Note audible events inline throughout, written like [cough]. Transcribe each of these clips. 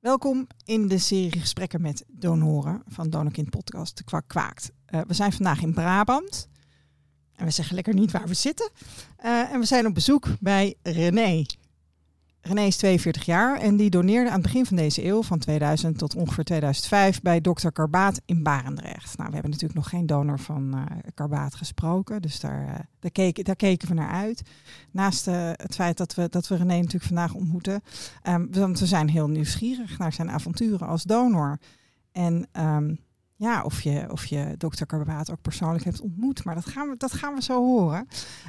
Welkom in de serie gesprekken met donoren van Donorkind Podcast, de Kwak Kwaakt. Uh, we zijn vandaag in Brabant en we zeggen lekker niet waar we zitten. Uh, en we zijn op bezoek bij René. René is 42 jaar en die doneerde aan het begin van deze eeuw, van 2000 tot ongeveer 2005, bij dokter Karbaat in Barendrecht. Nou, we hebben natuurlijk nog geen donor van uh, Karbaat gesproken, dus daar, uh, daar, keken, daar, keken we naar uit. Naast uh, het feit dat we, dat we René natuurlijk vandaag ontmoeten, um, want we zijn heel nieuwsgierig naar zijn avonturen als donor. En um, ja, of je, of je dokter Karbaat ook persoonlijk hebt ontmoet, maar dat gaan we, dat gaan we zo horen.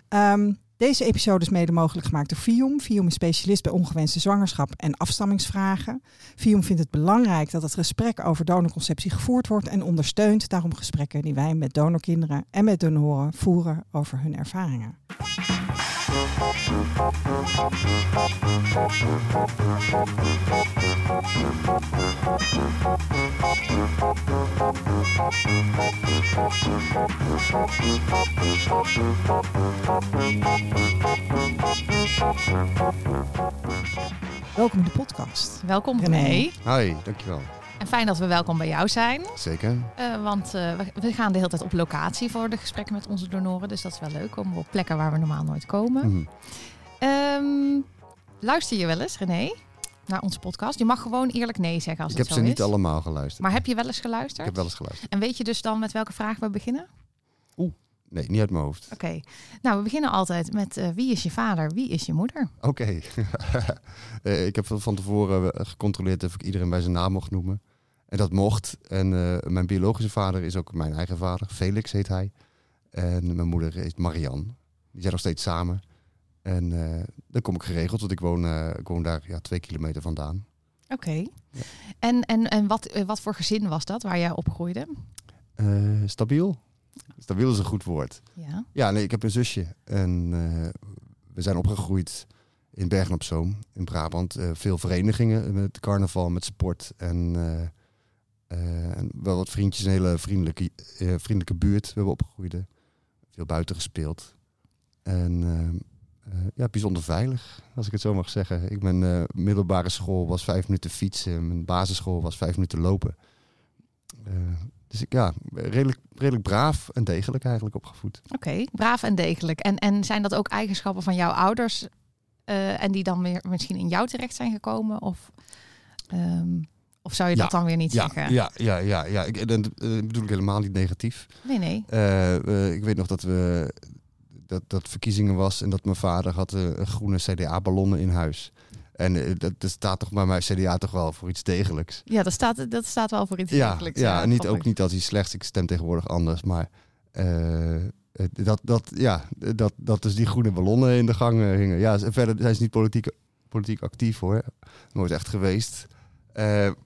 Um, deze episode is mede mogelijk gemaakt door FIOM. FIOM is specialist bij ongewenste zwangerschap en afstammingsvragen. FIOM vindt het belangrijk dat het gesprek over donorconceptie gevoerd wordt en ondersteunt daarom gesprekken die wij met donorkinderen en met donoren voeren over hun ervaringen. Welkom in de podcast. Welkom René. Hi, dankjewel. En fijn dat we welkom bij jou zijn. Zeker. Uh, want uh, we gaan de hele tijd op locatie voor de gesprekken met onze donoren. Dus dat is wel leuk. om op plekken waar we normaal nooit komen. Mm. Um, luister je wel eens, René? Naar onze podcast. Je mag gewoon eerlijk nee zeggen als ik het zo is. Ik heb ze niet allemaal geluisterd. Maar heb je wel eens geluisterd? Ik heb wel eens geluisterd. En weet je dus dan met welke vraag we beginnen? Oeh, nee, niet uit mijn hoofd. Oké. Nou, we beginnen altijd met uh, wie is je vader, wie is je moeder? Oké. Okay. [laughs] uh, ik heb van tevoren gecontroleerd of ik iedereen bij zijn naam mocht noemen. En dat mocht. En uh, mijn biologische vader is ook mijn eigen vader. Felix heet hij. En mijn moeder heet Marianne. Die zijn nog steeds samen. En uh, dan kom ik geregeld, want ik woon, uh, ik woon daar ja, twee kilometer vandaan. Oké. Okay. Ja. En, en, en wat, wat voor gezin was dat waar jij opgroeide? Stabiel. Stabiel is een goed woord. Ja. Ja, nee, ik heb een zusje. En we zijn opgegroeid in Bergen op Zoom, in Brabant. veel verenigingen met carnaval, met sport. En, en wel wat vriendjes, een hele vriendelijke, vriendelijke buurt. We hebben opgegroeid. Veel buiten gespeeld. En uh, ja, bijzonder veilig, als ik het zo mag zeggen. Ik uh, middelbare school was vijf minuten fietsen, mijn basisschool was vijf minuten lopen. Dus ik, ja, redelijk, redelijk braaf en degelijk eigenlijk opgevoed. Oké, braaf en degelijk. En, en zijn dat ook eigenschappen van jouw ouders en die dan weer misschien in jou terecht zijn gekomen? Of, um, of zou je ja, dat dan weer niet ja, zeggen? Ja, ja, ja, ja. Ik, dat bedoel ik helemaal niet negatief. Nee, nee. ik weet nog dat we dat, dat verkiezingen was en dat mijn vader had uh, groene CDA-ballonnen in huis. En dat, dat, staat toch bij mij CDA toch wel voor iets degelijks. Ja, dat staat, dat staat wel voor iets ja, degelijks. Ja, ja niet, ook niet als hij slechts. Ik stem tegenwoordig anders, maar dat, dat, ja, dat, dat dus die groene ballonnen in de gang hingen. Ja, verder zijn ze niet politiek, politiek actief hoor. Nooit echt geweest.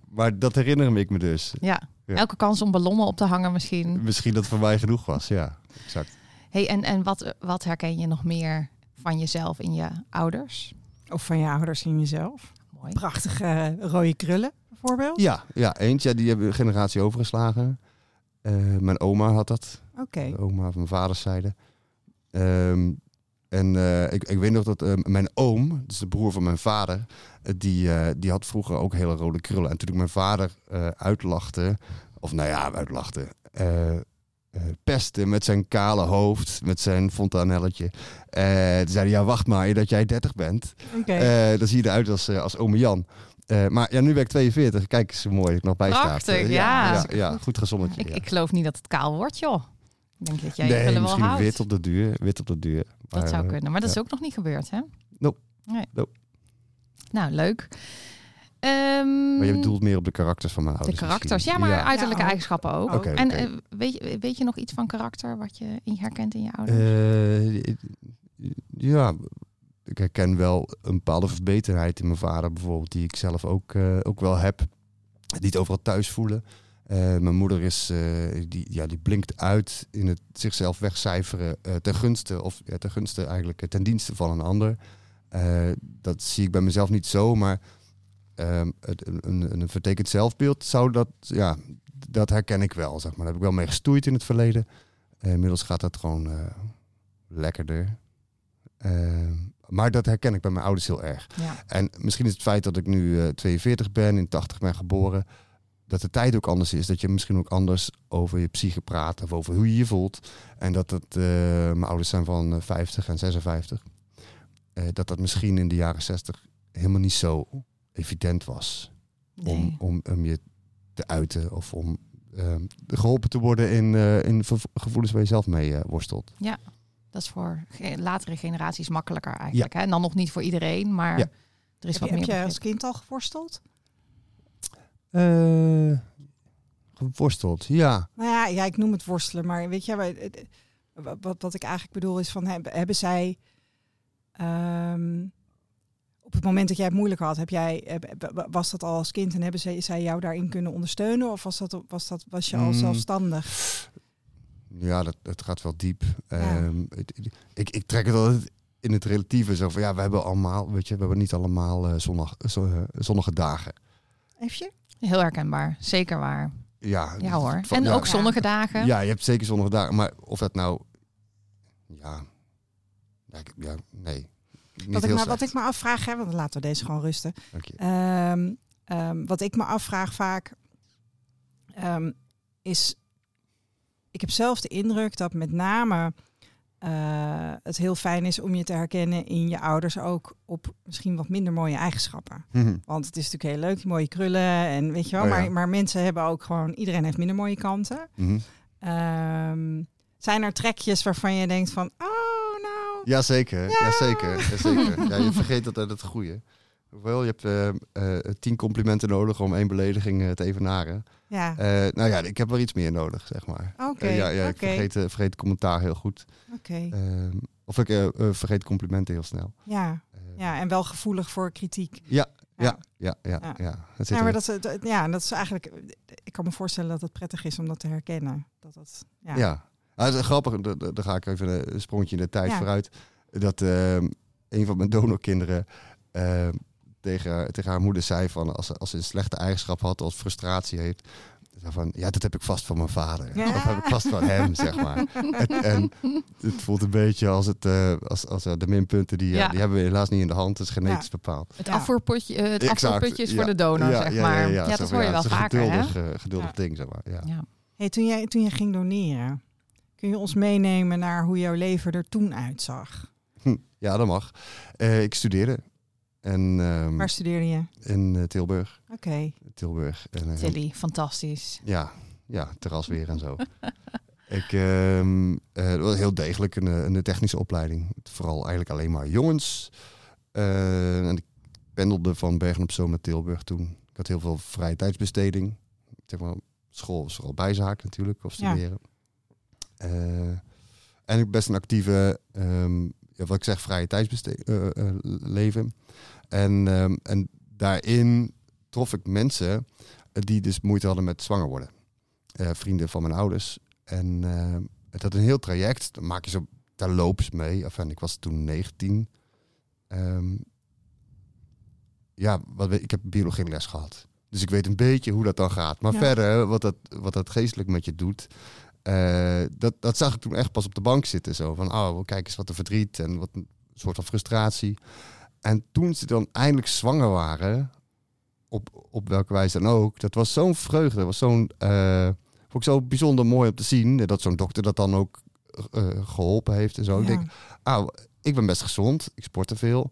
Maar dat herinner ik me dus. Ja. ja, elke kans om ballonnen op te hangen misschien. Misschien dat voor mij genoeg was, ja. Exact. Hey, en en wat, wat herken je nog meer van jezelf in je ouders? Of van je ouders in jezelf? Mooi. Prachtige rode krullen bijvoorbeeld? Ja, ja eentje. Ja, die hebben een generatie overgeslagen. Uh, mijn oma had dat. Oké. Okay. Oma van mijn vaderszijde. Um, en uh, ik, ik weet nog dat uh, mijn oom, dus de broer van mijn vader, die, die had vroeger ook hele rode krullen. En toen ik mijn vader uitlachte, of nou ja, uitlachte, pesten met zijn kale hoofd, met zijn fontanelletje. Toen zei hij, ja, wacht maar dat jij 30 bent. Okay. Dan zie je eruit als, als ome Jan. maar ja, nu ben ik 42. Kijk eens hoe mooi ik nog bij Prachtig, staat. ja. Ja, ja, goed gezonnetje. Ik, ik geloof niet dat het kaal wordt, joh. Ik denk dat jij nee, wel misschien houdt. wit op de duur. Wit op de duur. Maar, dat zou kunnen, maar dat is ook nog niet gebeurd, hè? Nope. Nee. nope. Nou, leuk. Um, maar je bedoelt meer op de karakters van mijn ouders. De karakters, ja, maar ja. uiterlijke ja, eigenschappen ook. Okay, en okay. Uh, weet, je, weet je nog iets van karakter wat je herkent in je ouders? Uh, ja, ik herken wel een bepaalde verbeterheid in mijn vader bijvoorbeeld, die ik zelf ook, uh, ook wel heb. Die het overal thuis voelen. Mijn moeder is, die, ja, die blinkt uit in het zichzelf wegcijferen ten gunste, of ja, ten gunste eigenlijk ten dienste van een ander. dat zie ik bij mezelf niet zo, maar um, het, een, een, een vertekend zelfbeeld zou dat, ja, dat herken ik wel, zeg maar. Daar heb ik wel mee gestoeid in het verleden. Uh, inmiddels gaat dat gewoon uh, lekkerder. Uh, maar dat herken ik bij mijn ouders heel erg. Ja. En misschien is het feit dat ik nu eh 42 ben, in 80 ben geboren, dat de tijd ook anders is. Dat je misschien ook anders over je psyche praat of over hoe je je voelt. En dat het, eh, mijn ouders zijn van eh, 50 en 56. Eh, dat dat misschien in de jaren 60 helemaal niet zo evident was om, Nee. om, om je te uiten of om eh, geholpen te worden in, eh, in gevoelens waar je zelf mee eh, worstelt. Dat is voor ge- latere generaties makkelijker eigenlijk. Hè? En dan nog niet voor iedereen, maar Ja. er is Heb, wat je, heb meer je als kind al geworsteld? Eh, geworsteld, ja. Nou ja, ja, ik noem het worstelen, maar weet je, het- wat, wat, wat ik eigenlijk bedoel is van hebben, hebben zij ehm, op het moment dat jij het moeilijk had, heb jij, heb- was dat al als kind en hebben zij, zij jou daarin kunnen ondersteunen of was dat, was dat was je al Mm. zelfstandig? Ja, dat, dat gaat wel diep. Ja. Ehm, het- het- ik, ik trek het altijd in het relatieve. Zo van, ja, we hebben allemaal, weet je, we hebben niet allemaal zondag, eh, zonnige dagen. Even? Heel herkenbaar, zeker waar. Ja, Ja hoor. van- En ja, ook zonnige dagen. Ja, je hebt zeker zonnige dagen. Maar of dat nou, ja, ja, ik- ja nee. Niet Wat ik, maar, wat ik me afvraag, hè, want laten we deze gewoon rusten. Dank je. Ehm, ehm, wat ik me afvraag vaak ehm, is, ik heb zelf de indruk dat met name eh, het heel fijn is om je te herkennen in je ouders ook op misschien wat minder mooie eigenschappen. Mhm. Want het is natuurlijk heel leuk, die mooie krullen en weet je wel, Oh ja. maar, maar mensen hebben ook gewoon, iedereen heeft minder mooie kanten. Mhm. Ehm, zijn er trekjes waarvan je denkt van, oh nou, Jazeker, Ja. ja. zeker, jazeker. Ja, je [laughs] vergeet altijd het goede. Hoewel, je hebt eh, eh, tien complimenten nodig om één belediging eh, te evenaren. ja, nou ja, ik heb wel iets meer nodig, zeg maar. oké, ja, ja, ik vergeet, vergeet commentaar heel goed. oké, Ehm, of ik vergeet complimenten heel snel. ja, ja, en wel gevoelig voor kritiek. ja, Ja. ja, ja, ja, Ja. Dat Ja, maar dat, ja, dat is eigenlijk. Ik kan me voorstellen dat het prettig is om dat te herkennen. Dat dat, ja. Ja. Ah, dat is grappig, da- da- daar ga ik even een sprongje in de tijd Ja. vooruit. Dat ehm, een van mijn donorkinderen ehm, tegen, haar- tegen haar moeder zei van als ze, als ze een slechte eigenschap had of frustratie heeft. zei Van, ja, dat heb ik vast van mijn vader. Ja. Of heb ik vast van hem, zeg maar. En, en het voelt een beetje als, het, eh, als, als eh, de minpunten, die, eh, Ja. die hebben we helaas niet in de hand. Het is genetisch Ja. bepaald. Het Ja. afvoerpotje, het afvoerputje is voor de donor, Ja, zeg ja, maar. ja, Ja, ja. Zo dat hoor je wel het is een vaker, hè? geduldig, geduldig Ja. ding, zeg maar. Ja. Ja. Hey, toen, jij, toen je ging doneren, kun je ons meenemen naar hoe jouw leven er toen uitzag? Hm, ja, dat mag. Eh, ik studeerde. En, ehm, Waar studeerde je? in eh, Tilburg. Oké. Tilburg. En, eh, Tilly, fantastisch. Ja, ja, terras weer en zo. [laughs] ik ehm eh, was heel degelijk een, een technische opleiding. Vooral eigenlijk alleen maar jongens. En ik pendelde van Bergen op Zoom naar Tilburg toen. Ik had heel veel vrije tijdsbesteding. Zeg maar, school was vooral bijzaak natuurlijk, of Ja. studeren. En ik best een actieve, ehm, ja, wat ik zeg, vrije tijdsbesteding leven. En, ehm, en daarin trof ik mensen eh, die dus moeite hadden met zwanger worden. Eh, vrienden van mijn ouders. En eh, het had een heel traject. Dan maak je zo terloops mee. Enfin, ik was toen 19. Ehm, ja, wat, ik heb biologie les gehad. Dus ik weet een beetje hoe dat dan gaat. Maar Ja. verder, wat dat, wat dat geestelijk met je doet... eh, dat, dat zag ik toen echt pas op de bank zitten. Zo van, oh, kijk eens wat een verdriet en wat een soort van frustratie. En toen ze dan eindelijk zwanger waren, op, op welke wijze dan ook, dat was zo'n vreugde. Dat was zo'n, eh, vond ik zo bijzonder mooi om te zien. Dat zo'n dokter dat dan ook eh, geholpen heeft en zo. Ik denk, ah, ik ben best gezond, ik sport te veel.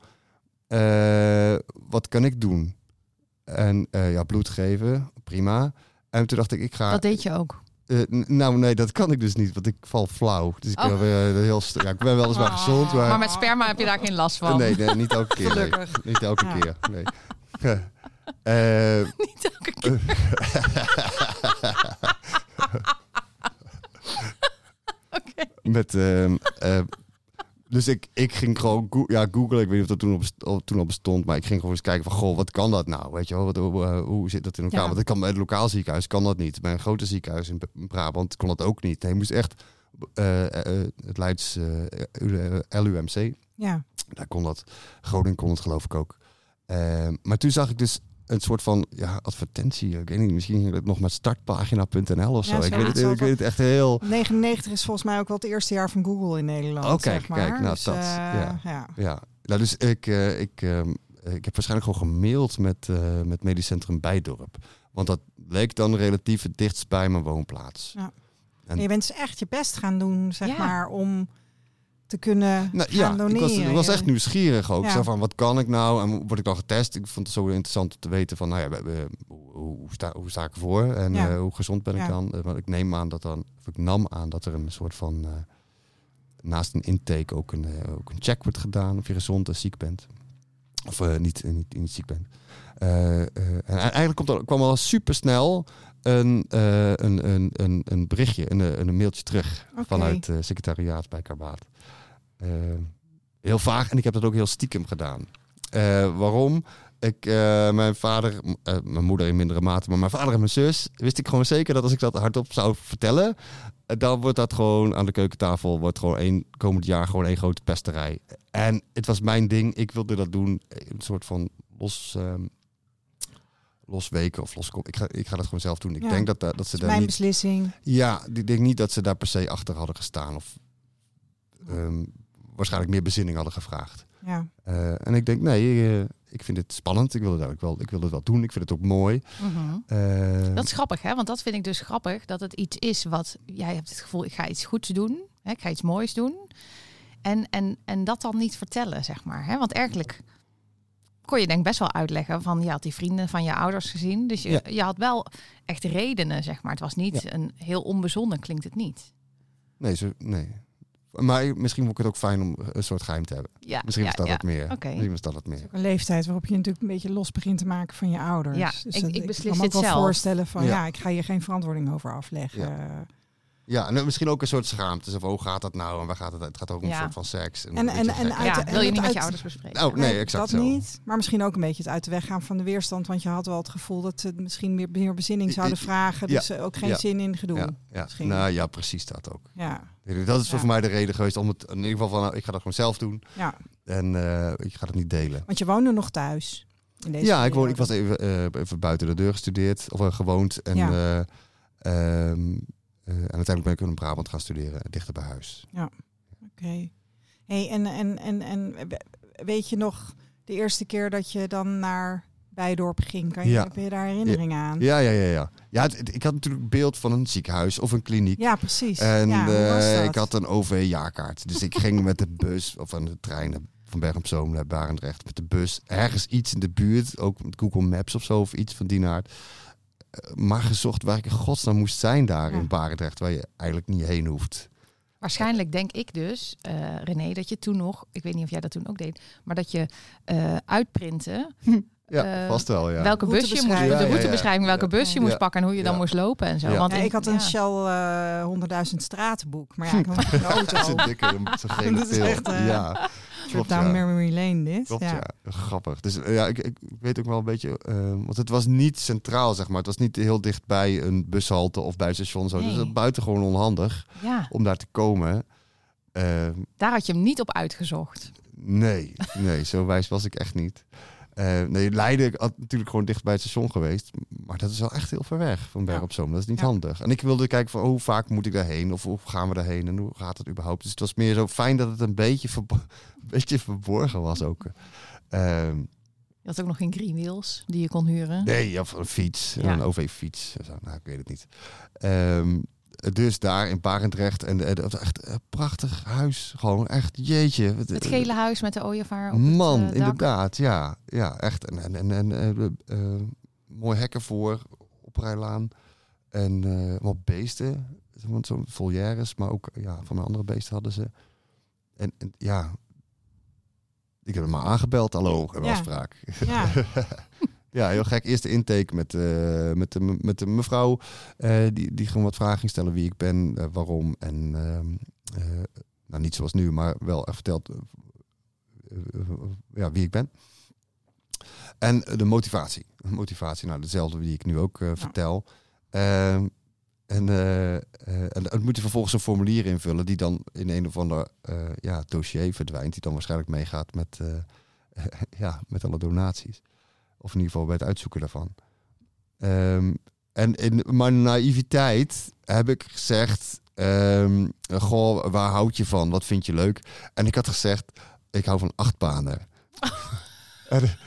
Eh, wat kan ik doen? En eh, ja, bloed geven, prima. En toen dacht ik, ik ga... Dat deed je ook. Eh, nou, nee, dat kan ik dus niet, want ik val flauw. Dus ik, Oh. ben, weer heel st- ja, ik ben weliswaar Oh. gezond, maar... Maar met sperma heb je daar geen last van. Nee, nee, niet elke keer. Nee. Gelukkig. Niet elke Ja. keer, nee. [laughs] Eh, Niet elke keer. [laughs] [laughs] Oké. met, ehm, eh, dus ik, ik ging gewoon go ja, googlen. Ik weet niet of dat toen, op, toen al bestond, maar ik ging gewoon eens kijken van, goh, wat kan dat nou? Weet je wel, wat, hoe, eh, hoe zit dat in elkaar? Ja. Want ik kan bij het lokaal ziekenhuis kan dat niet. Bij een grote ziekenhuis in Brabant kon dat ook niet. Hij moest echt eh, eh, het Leids LUMC. Ja. Daar kon dat. Groningen kon het geloof ik ook. Maar toen zag ik dus een soort van ja, advertentie. Ik weet niet, misschien ging het nog met startpagina.nl of zo. Ja, ik, weet het, ik weet het echt heel... 99 is volgens mij ook wel het eerste jaar van Google in Nederland. Oh, kijk, zeg maar. kijk, nou, Dus, dat, eh, ja. ja. Ja. Nou, dus ik, uh, ik, uh, ik heb waarschijnlijk gewoon gemaild met, uh, met Medisch Centrum Bijdorp. Want dat leek dan relatief het dichtst bij mijn woonplaats. Ja. En je bent dus echt je best gaan doen, zeg ja. maar, om te kunnen nou, gaan ja, doneren. Ik was, echt nieuwsgierig ook. Ja. Zo van, wat kan ik nou? En word ik dan getest? Ik vond het zo interessant om te weten van, nou ja, hoe, sta, hoe sta ik ervoor? En ja. uh, hoe gezond ben ik dan? Want ik neem aan dat dan, of ik nam aan dat er een soort van, uh, naast een intake ook een, uh, ook een check wordt gedaan of je gezond en ziek bent. Of niet, niet, niet ziek bent. en eigenlijk komt er, kwam al super snel een, een, een, een, een berichtje, een, een mailtje terug okay. vanuit het secretariaat bij Karbaat. Uh, heel vaag en ik heb dat ook heel stiekem gedaan. Uh, waarom? Ik, uh, mijn vader, mijn moeder in mindere mate, maar mijn vader en mijn zus wist ik gewoon zeker dat als ik dat hardop zou vertellen, dan wordt dat gewoon aan de keukentafel, wordt gewoon één, komend jaar gewoon één grote pesterij. En het was mijn ding, ik wilde dat doen, een soort van los, um, los weken of los ik ga, ik ga dat gewoon zelf doen. Ik ja. denk dat, dat, dat ze daar mijn niet, beslissing. Ja, ik denk niet dat ze daar per se achter hadden gestaan of um, waarschijnlijk meer bezinning hadden gevraagd. Ja. Uh, en ik denk, nee, uh, ik vind het spannend. Ik wil het, wel, ik wil het wel doen. Ik vind het ook mooi. Mm -hmm. uh, dat is grappig, hè? Want dat vind ik dus grappig. Dat het iets is wat... Jij hebt het gevoel, ik ga iets goeds doen. Hè? Ik ga iets moois doen. En, en, en dat dan niet vertellen, zeg maar. Hè? Want eigenlijk kon je denk best wel uitleggen van... Je had die vrienden van je ouders gezien. Dus je, ja. je had wel echt redenen, zeg maar. Het was niet ja. een heel onbezonnen, klinkt het niet. Nee, zo, nee. Maar misschien vond ik het ook fijn om een soort geheim te hebben. Ja, misschien was dat ja, het meer. Okay. Misschien was dat het meer. Een leeftijd waarop je natuurlijk een beetje los begint te maken van je ouders. Ja, dus ik, dat, ik beslis kan me ook wel zelf. voorstellen van ja. ik ga hier geen verantwoording over afleggen. Ja. En misschien ook een soort schaamte. Zo, hoe gaat dat nou? En waar gaat het? Het gaat ook om Ja. een soort van seks. En, en, en, uit, Ja, wil je niet met je ouders bespreken? Nou, nee, exact dat zo. niet. Maar misschien ook een beetje het uit de weg gaan van de weerstand. Want je had wel het gevoel dat ze misschien meer, meer bezinning zouden I- vragen. Dus ook geen Ja. zin in gedoe. Ja. Nou ja, precies dat ook. Ja, Dat is Ja. voor mij de reden geweest om het in ieder geval van, nou, ik ga dat gewoon zelf doen. ja. En eh, ik ga het niet delen. Want je woonde nog thuis. In deze Ja, ik, woon, ik was even, eh, even buiten de deur gestudeerd, of eh, gewoond. En, Ja. Eh, en uiteindelijk ben ik in Brabant gaan studeren, dichter bij huis. Oké. Hey, en, en, en, en we- weet je nog de eerste keer dat je dan naar Bijdorp ging? Kan je, Ja. Heb je daar herinneringen aan? Ja, ja, ja. ja. ja het- ik had natuurlijk beeld van een ziekenhuis of een kliniek. Ja, precies. En ja, eh, ik had een OV-jaarkaart. Dus ik ging met de bus of aan de trein van Bergen op Zoom naar Barendrecht met de bus. Ergens iets in de buurt, ook met Google Maps of zo of iets van die aard. Eh, Maar gezocht waar ik in godsnaam moest zijn daar Ja. in Barendrecht, waar je eigenlijk niet heen hoeft. Waarschijnlijk denk ik dus, eh, René, dat je toen nog, ik weet niet of jij dat toen ook deed, maar dat je eh uitprinten Ja, vast wel, ja. welke bus je moest, de Ja, ja, ja. routebeschrijving, welke bus je moest pakken en hoe je dan moest lopen en zo. Ja. Want ik had een ja. Shell eh 100.000 stratenboek. Maar ja, ik had geen auto. Zo'n dikke, zo'n gele Dat is [laughs] echt, ja, Down ja. memory lane dit. Klopt, ja. ja. Grappig. Dus eh, ja, ik, ik weet ook wel een beetje... eh, want het was niet centraal, zeg maar. Het was niet heel dicht bij een bushalte of bij een station. Zo. Dus Nee. het was buitengewoon onhandig ja, om daar te komen. Eh, daar had je hem niet op uitgezocht. nee, nee, zo wijs was ik echt niet. Eh, nee, Leiden had natuurlijk gewoon dicht bij het station geweest. Maar dat is wel echt heel ver weg van Berg op Zoom. Dat is niet Ja. handig. En ik wilde kijken van oh, hoe vaak moet ik daarheen? Of hoe gaan we daarheen? En hoe gaat het überhaupt? Dus het was meer zo fijn dat het een beetje, verbo- [laughs] een beetje verborgen was ook. Ehm, Je had ook nog geen green wheels die je kon huren. Nee, of een fiets, Ja. een OV-fiets. Nou, ik weet het niet. Ehm, dus daar in Barendrecht. En het was echt een prachtig huis. Gewoon echt, jeetje. Het gele huis met de ooievaar op Man, eh, inderdaad. Ja, ja echt. En, en, en, en eh, eh, mooi hekken voor, oprijlaan. En eh wat beesten. Want Zo'n volières, maar ook ja, van mijn andere beesten hadden ze. En, en ja, ik heb hem maar aangebeld. Hallo, een Ja. afspraak. Ja. [laughs] Ja, heel gek. Eerste intake met, eh, met, de, met de mevrouw. eh, die, die gewoon wat vragen ging stellen wie ik ben, eh, waarom. En ehm, eh, nou, niet zoals nu, maar wel eh, ja, wie ik ben. En de motivatie. Motivatie, nou dezelfde die ik nu ook vertel. Ehm, en, en dan moet je vervolgens een formulier invullen die dan in een of ander ja, dossier verdwijnt. Die dan waarschijnlijk meegaat met, [laughs] ja, met alle donaties. Of in ieder geval bij het uitzoeken daarvan. Ehm, en in mijn naïviteit heb ik gezegd... ehm, goh, waar houd je van? Wat vind je leuk? En ik had gezegd... ik hou van achtbanen. [laughs] En, [laughs]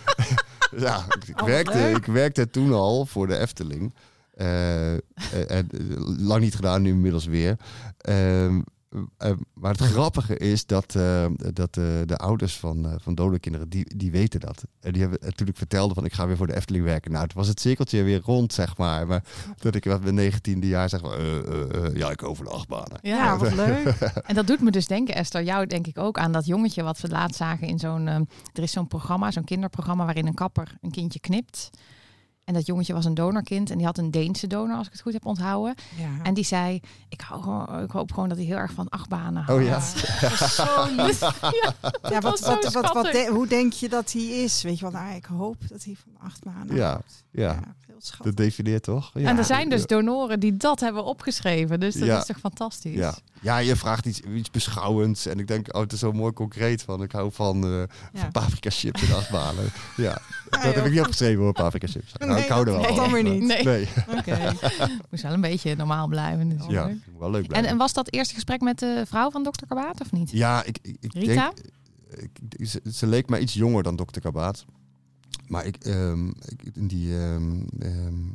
ja, ik, Oh, werkte, leuk. ik werkte toen al voor de Efteling. Eh, en, eh, lang niet gedaan, nu inmiddels weer. Ehm, eh, maar het grappige is dat, eh, dat eh, de ouders van, eh van dode kinderen, die, die weten dat. En die hebben natuurlijk verteld van ik ga weer voor de Efteling werken. Nou, het was het cirkeltje weer rond, zeg maar. Maar dat ik met mijn negentiende jaar zeg, eh, eh, eh, ja, ik over de achtbanen. Ja, wat leuk. [laughs] En dat doet me dus denken, Esther, jou denk ik ook aan dat jongetje wat we laatst zagen in zo'n... ehm, er is zo'n programma, zo'n kinderprogramma waarin een kapper een kindje knipt. En dat jongetje was een donorkind en die had een Deense donor, als ik het goed heb onthouden. Ja. En die zei, ik, hou gewoon, ik hoop gewoon dat hij heel erg van achtbanen houdt. Oh ja. [laughs] Dat is zo [laughs] lief. ja, Ja, dat wat, wat, wat, wat, de- hoe denk je dat hij is? Weet je wel, nou, ik hoop dat hij van acht maanden Ja, houdt. ja. Heel schattig. Dat definieert toch? Ja. en er zijn dus donoren die dat hebben opgeschreven. Dus dat Ja. is toch fantastisch? Ja. ja, je vraagt iets, iets beschouwends. En ik denk, oh, het is zo mooi concreet. Van, ik hou van, eh Ja. van paprika chips en achtbalen. [laughs] ja, dat heb ik niet opgeschreven hoor, paprika chips. Nou, ik hou er wel dan weer niet. Nee, Nee, Oké. moest wel een beetje normaal blijven. Natuurlijk. ja, wel leuk En, blijven. en was dat eerste gesprek met de vrouw van dokter Kabaat of niet? ja, ik, ik, ik Rita? denk... Ik, ze, ze leek mij iets jonger dan dokter Kabaat. Maar ik, ehm, ik in die... ehm, ehm,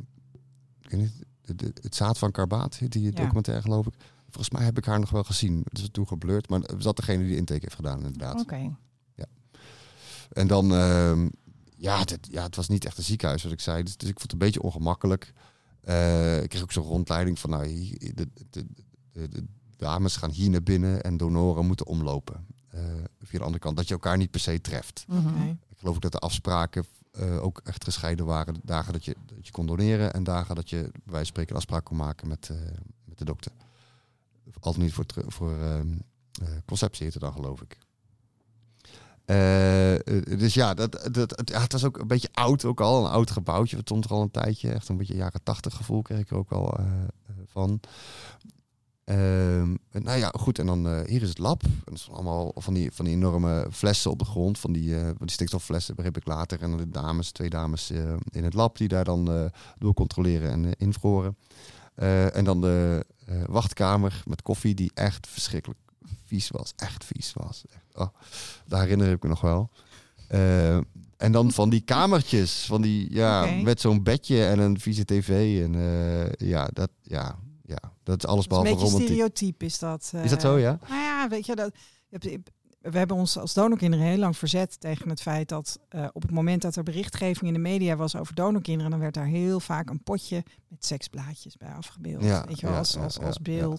ik weet niet, de- de- het zaad van Karbaat, die Ja. documentaire geloof ik. Volgens mij heb ik haar nog wel gezien. Het is toen geblurred, maar was dat degene die de intake heeft gedaan inderdaad. Oké. En dan, ehm, ja, het, ja, het was niet echt een ziekenhuis, wat ik zei. Dus, dus ik vond het een beetje ongemakkelijk. Eh, ik kreeg ook zo'n rondleiding van, nou, hier- de, de, de, de- de dames gaan hier naar binnen en donoren moeten omlopen. Eh, via de andere kant, dat je elkaar niet per se treft. Mhm. Oké. Ik geloof ook dat de afspraken eh, ook echt gescheiden waren. Dagen dat je, dat je kon doneren en dagen dat je van spreken afspraak kon maken met, eh, met de dokter. Altijd niet voor, voor ehm, eh, conceptie heette dan, geloof ik. Dus ja, dat, dat, het, ja, het was ook een beetje oud ook al. Een oud gebouwtje. Het stond er al een tijdje. Echt een beetje jaren tachtig gevoel kreeg ik er ook al van. Ehm, nou ja, goed. En dan eh, hier is het lab. En dat is allemaal van die, van die enorme flessen op de grond. Van die, van die stikstofflessen, begreep ik later. En dan de dames, twee dames eh, in het lab die daar dan door controleren en invroren. En dan de wachtkamer met koffie die echt verschrikkelijk vies was. Echt vies was. Echt, oh, daar herinner ik me nog wel. En dan van die kamertjes, van die, ja, met zo'n bedje en een vieze tv. En ja, dat, ja, dat is alles behalve een beetje romantiek. stereotyp is dat. eh. Is dat zo, ja? Nou ja, weet je, dat, we hebben ons als donorkinderen heel lang verzet tegen het feit dat eh, op het moment dat er berichtgeving in de media was over donorkinderen, dan werd daar heel vaak een potje met seksblaadjes bij afgebeeld. Ja, weet je wel, ja, als, als, als ja.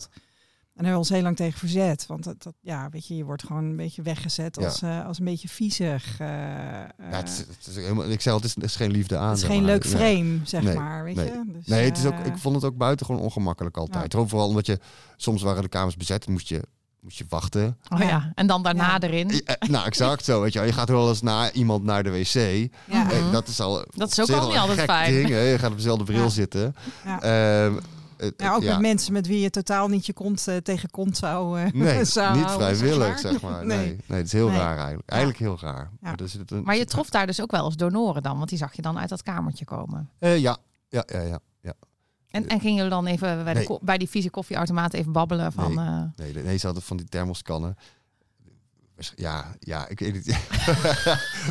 En daar hebben we ons heel lang tegen verzet. Want dat, dat, ja, weet je, je wordt gewoon een beetje weggezet Ja. als, eh, als een beetje viezig. eh, ja eh, het is, het is helemaal, ik zeg al, het is, het is geen liefde aan. het is geen maar. leuk Nee. frame, zeg Nee, maar. Weet nee. je? Dus, Nee, het is ook, ik vond het ook buitengewoon ongemakkelijk altijd. Vooral omdat je, soms waren de kamers bezet en moest je, moest je wachten. Oh ja. en dan daarna Ja. erin. Nou, exact zo. Weet je, je gaat wel eens naar iemand naar de wc. ja, Mhm. Dat is al. Dat is ook al niet altijd fijn. Ding, hè. Je gaat op dezelfde bril Ja. zitten. ja. Eh, Ja, ook ja. met mensen met wie je totaal niet je kont eh, tegen kont zou, eh, Nee, zou [laughs] niet houden, vrijwillig, zeg zeg maar. Nee, Nee. nee, het is heel Nee. raar eigenlijk. Eigenlijk heel raar. Ja. Maar, zit een, Maar je trof daar dus ook wel als donoren dan, want die zag je dan uit dat kamertje komen. Eh, ja. Ja, ja, ja, ja. En, en gingen jullie dan even bij, de bij die vieze koffieautomaat even babbelen van... Nee. eh, Nee, nee, ze hadden van die thermoskannen. Ja, ja, ik weet het.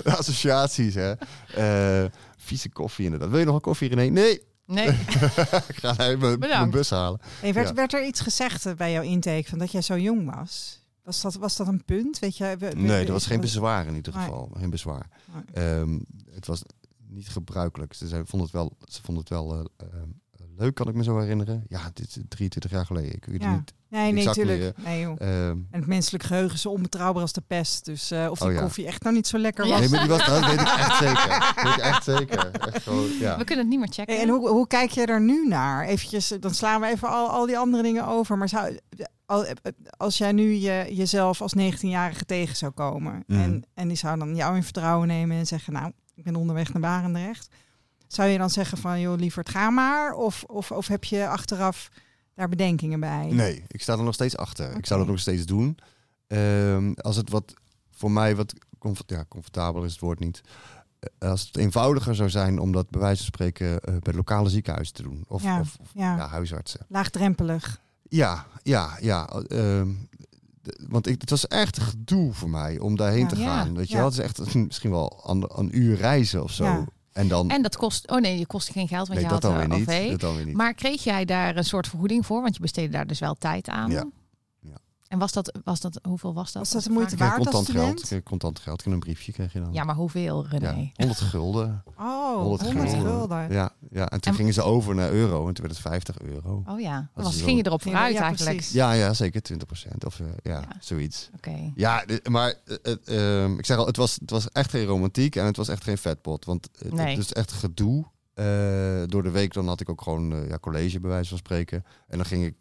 De [laughs] associaties, hè. Eh, vieze koffie inderdaad. Wil je nog een koffie, René? Nee, nee, [laughs] ik ga even mijn- bus halen. Hey, werd, Ja. werd er iets gezegd eh, bij jouw intake van dat jij zo jong was? Was dat, was dat een punt? Weet je, we- we- Nee, er was geen bezwaar in ieder Nee. geval. Geen bezwaar. Nee. Ehm, het was niet gebruikelijk. Ze, vonden het wel, ze vonden het wel eh, ehm, leuk, kan ik me zo herinneren. Ja, dit is 23 jaar geleden. Ik weet Ja. niet. Nee, nee, Exact tuurlijk. Nee, joh. ehm, En het menselijk geheugen is onbetrouwbaar als de pest. Dus eh, of die Oh ja. koffie echt nou niet zo lekker was. nee, maar die was, dat weet ik [laughs] echt zeker. Weet ik echt zeker. Echt gewoon, ja. we kunnen het niet meer checken. Hey, en hoe, hoe kijk je er nu naar? Eventjes, eh, dan slaan we even al, al die andere dingen over. Maar zou, eh, als jij nu je, jezelf als 19-jarige tegen zou komen... Mhm. En, en die zou dan jou in vertrouwen nemen en zeggen... nou, ik ben onderweg naar Barendrecht. Zou je dan zeggen van, joh, lieverd, ga maar? Of, of, of heb je achteraf daar bedenkingen bij? Nee, ik sta er nog steeds achter. Ik zou dat nog steeds doen. Ehm, als het wat voor mij wat comfort, ja, comfortabel is het woord niet. Eh, Als het eenvoudiger zou zijn om dat bij wijze van spreken eh, bij lokale ziekenhuizen te doen. Of, Ja, of, ja. ja, huisartsen. Laagdrempelig. Ja, ja, ja. ehm, want ik, het was echt een gedoe voor mij om daarheen Ja. te Ja. gaan. Weet je Ja. wel, het is echt misschien wel een, een uur reizen of zo. En dan, En dat kost, oh nee, je kost geen geld, want nee, je dat had dan weer niet. OV. Dat dan weer niet. Maar kreeg jij daar een soort vergoeding voor? Want je besteedde daar dus wel tijd aan. Ja. Ja. En was dat, was dat, hoeveel was dat? Was dat als de moeite waard als contant geld. student? Ik kreeg contant geld. Ik kreeg een briefje kreeg je dan. Ja, maar hoeveel, René? Ja, 100 gulden. Oh, 100 100 gulden. gulden. Ja, ja, en toen En- gingen ze over naar euro en toen werd het 50 euro. Oh ja, Dat was, ging je erop vooruit ja, eigenlijk. precies. Ja, ja, zeker 20% Of eh, ja, Ja. zoiets. Oké. Ja, dit- maar eh, het, ehm, ik zeg al, het was, het was echt geen romantiek en het was echt geen vetpot. Want het, Nee. het is echt gedoe. Eh, door de week dan had ik ook gewoon eh, ja, college bij wijze van spreken. En dan ging ik,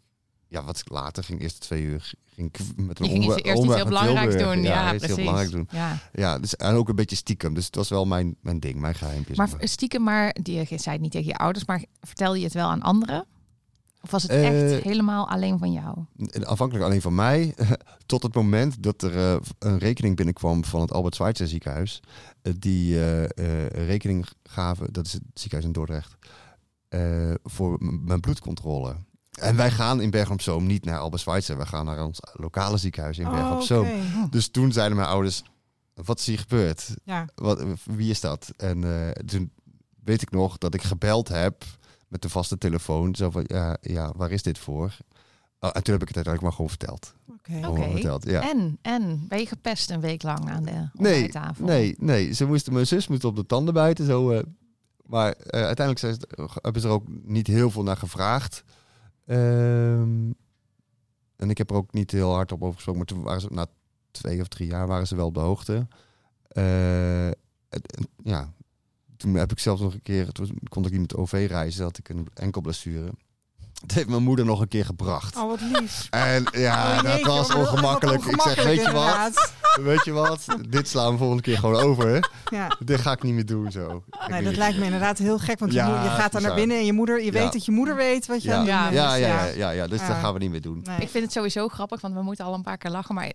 ja, wat later ging, eerst twee uur, ging ik met een Je ging omwe- iets, eerst iets omweg heel belangrijks doen. Ja, precies. heel belangrijk doen. Ja. Ja, dus, en ook een beetje stiekem. Dus het was wel mijn, mijn ding, mijn geheimpje. Maar stiekem maar, die, je zei het niet tegen je ouders, maar vertelde je het wel aan anderen? Of was het Eh, echt helemaal alleen van jou? Afhankelijk alleen van mij, [laughs] tot het moment dat er eh, een rekening binnenkwam van het Albert Schweitzer ziekenhuis. eh, die eh, eh, rekening gaven, dat is het ziekenhuis in Dordrecht, eh, voor mijn bloedcontrole. En wij gaan in Bergen op Zoom niet naar Albert Schweitzer, we gaan naar ons lokale ziekenhuis in Bergen Oh, op Zoom. Dus toen zeiden mijn ouders, wat is hier gebeurd? Ja. Wat, wie is dat? En eh, toen weet ik nog dat ik gebeld heb met de vaste telefoon. Zo van, ja, ja waar is dit voor? Oh, en toen heb ik het uiteindelijk maar gewoon verteld. Oké. Verteld, ja. En, en, ben je gepest een week lang aan de Nee, ontbijttafel? nee, nee. Ze moesten, mijn zus moest op de tanden bijten. Zo, eh, maar eh, uiteindelijk zijn ze, hebben ze er ook niet heel veel naar gevraagd. Ehm, en ik heb er ook niet heel hard op over gesproken. Maar toen waren ze, na twee of drie jaar waren ze wel op de hoogte. Eh, ja, toen heb ik zelfs nog een keer, toen kon ik niet met OV reizen, had ik een enkelblessure. Dat heeft mijn moeder nog een keer gebracht. Oh, wat lief. En ja, Oh, dat was ongemakkelijk. Ik zeg, weet je wat? [laughs] Weet je wat? Dit slaan we volgende keer gewoon over. Ja. Dit ga ik niet meer doen zo. Nee, dat lijkt me inderdaad heel gek, want je, Ja, moeder- je gaat daar naar binnen en je moeder, je Ja. weet dat je moeder weet wat je Ja. aan het Ja. doen bent. Ja, Dus ja, ja, ja, ja, dus Ja. dat gaan we niet meer doen. Nee. Ik vind het sowieso grappig, want we moeten al een paar keer lachen. Maar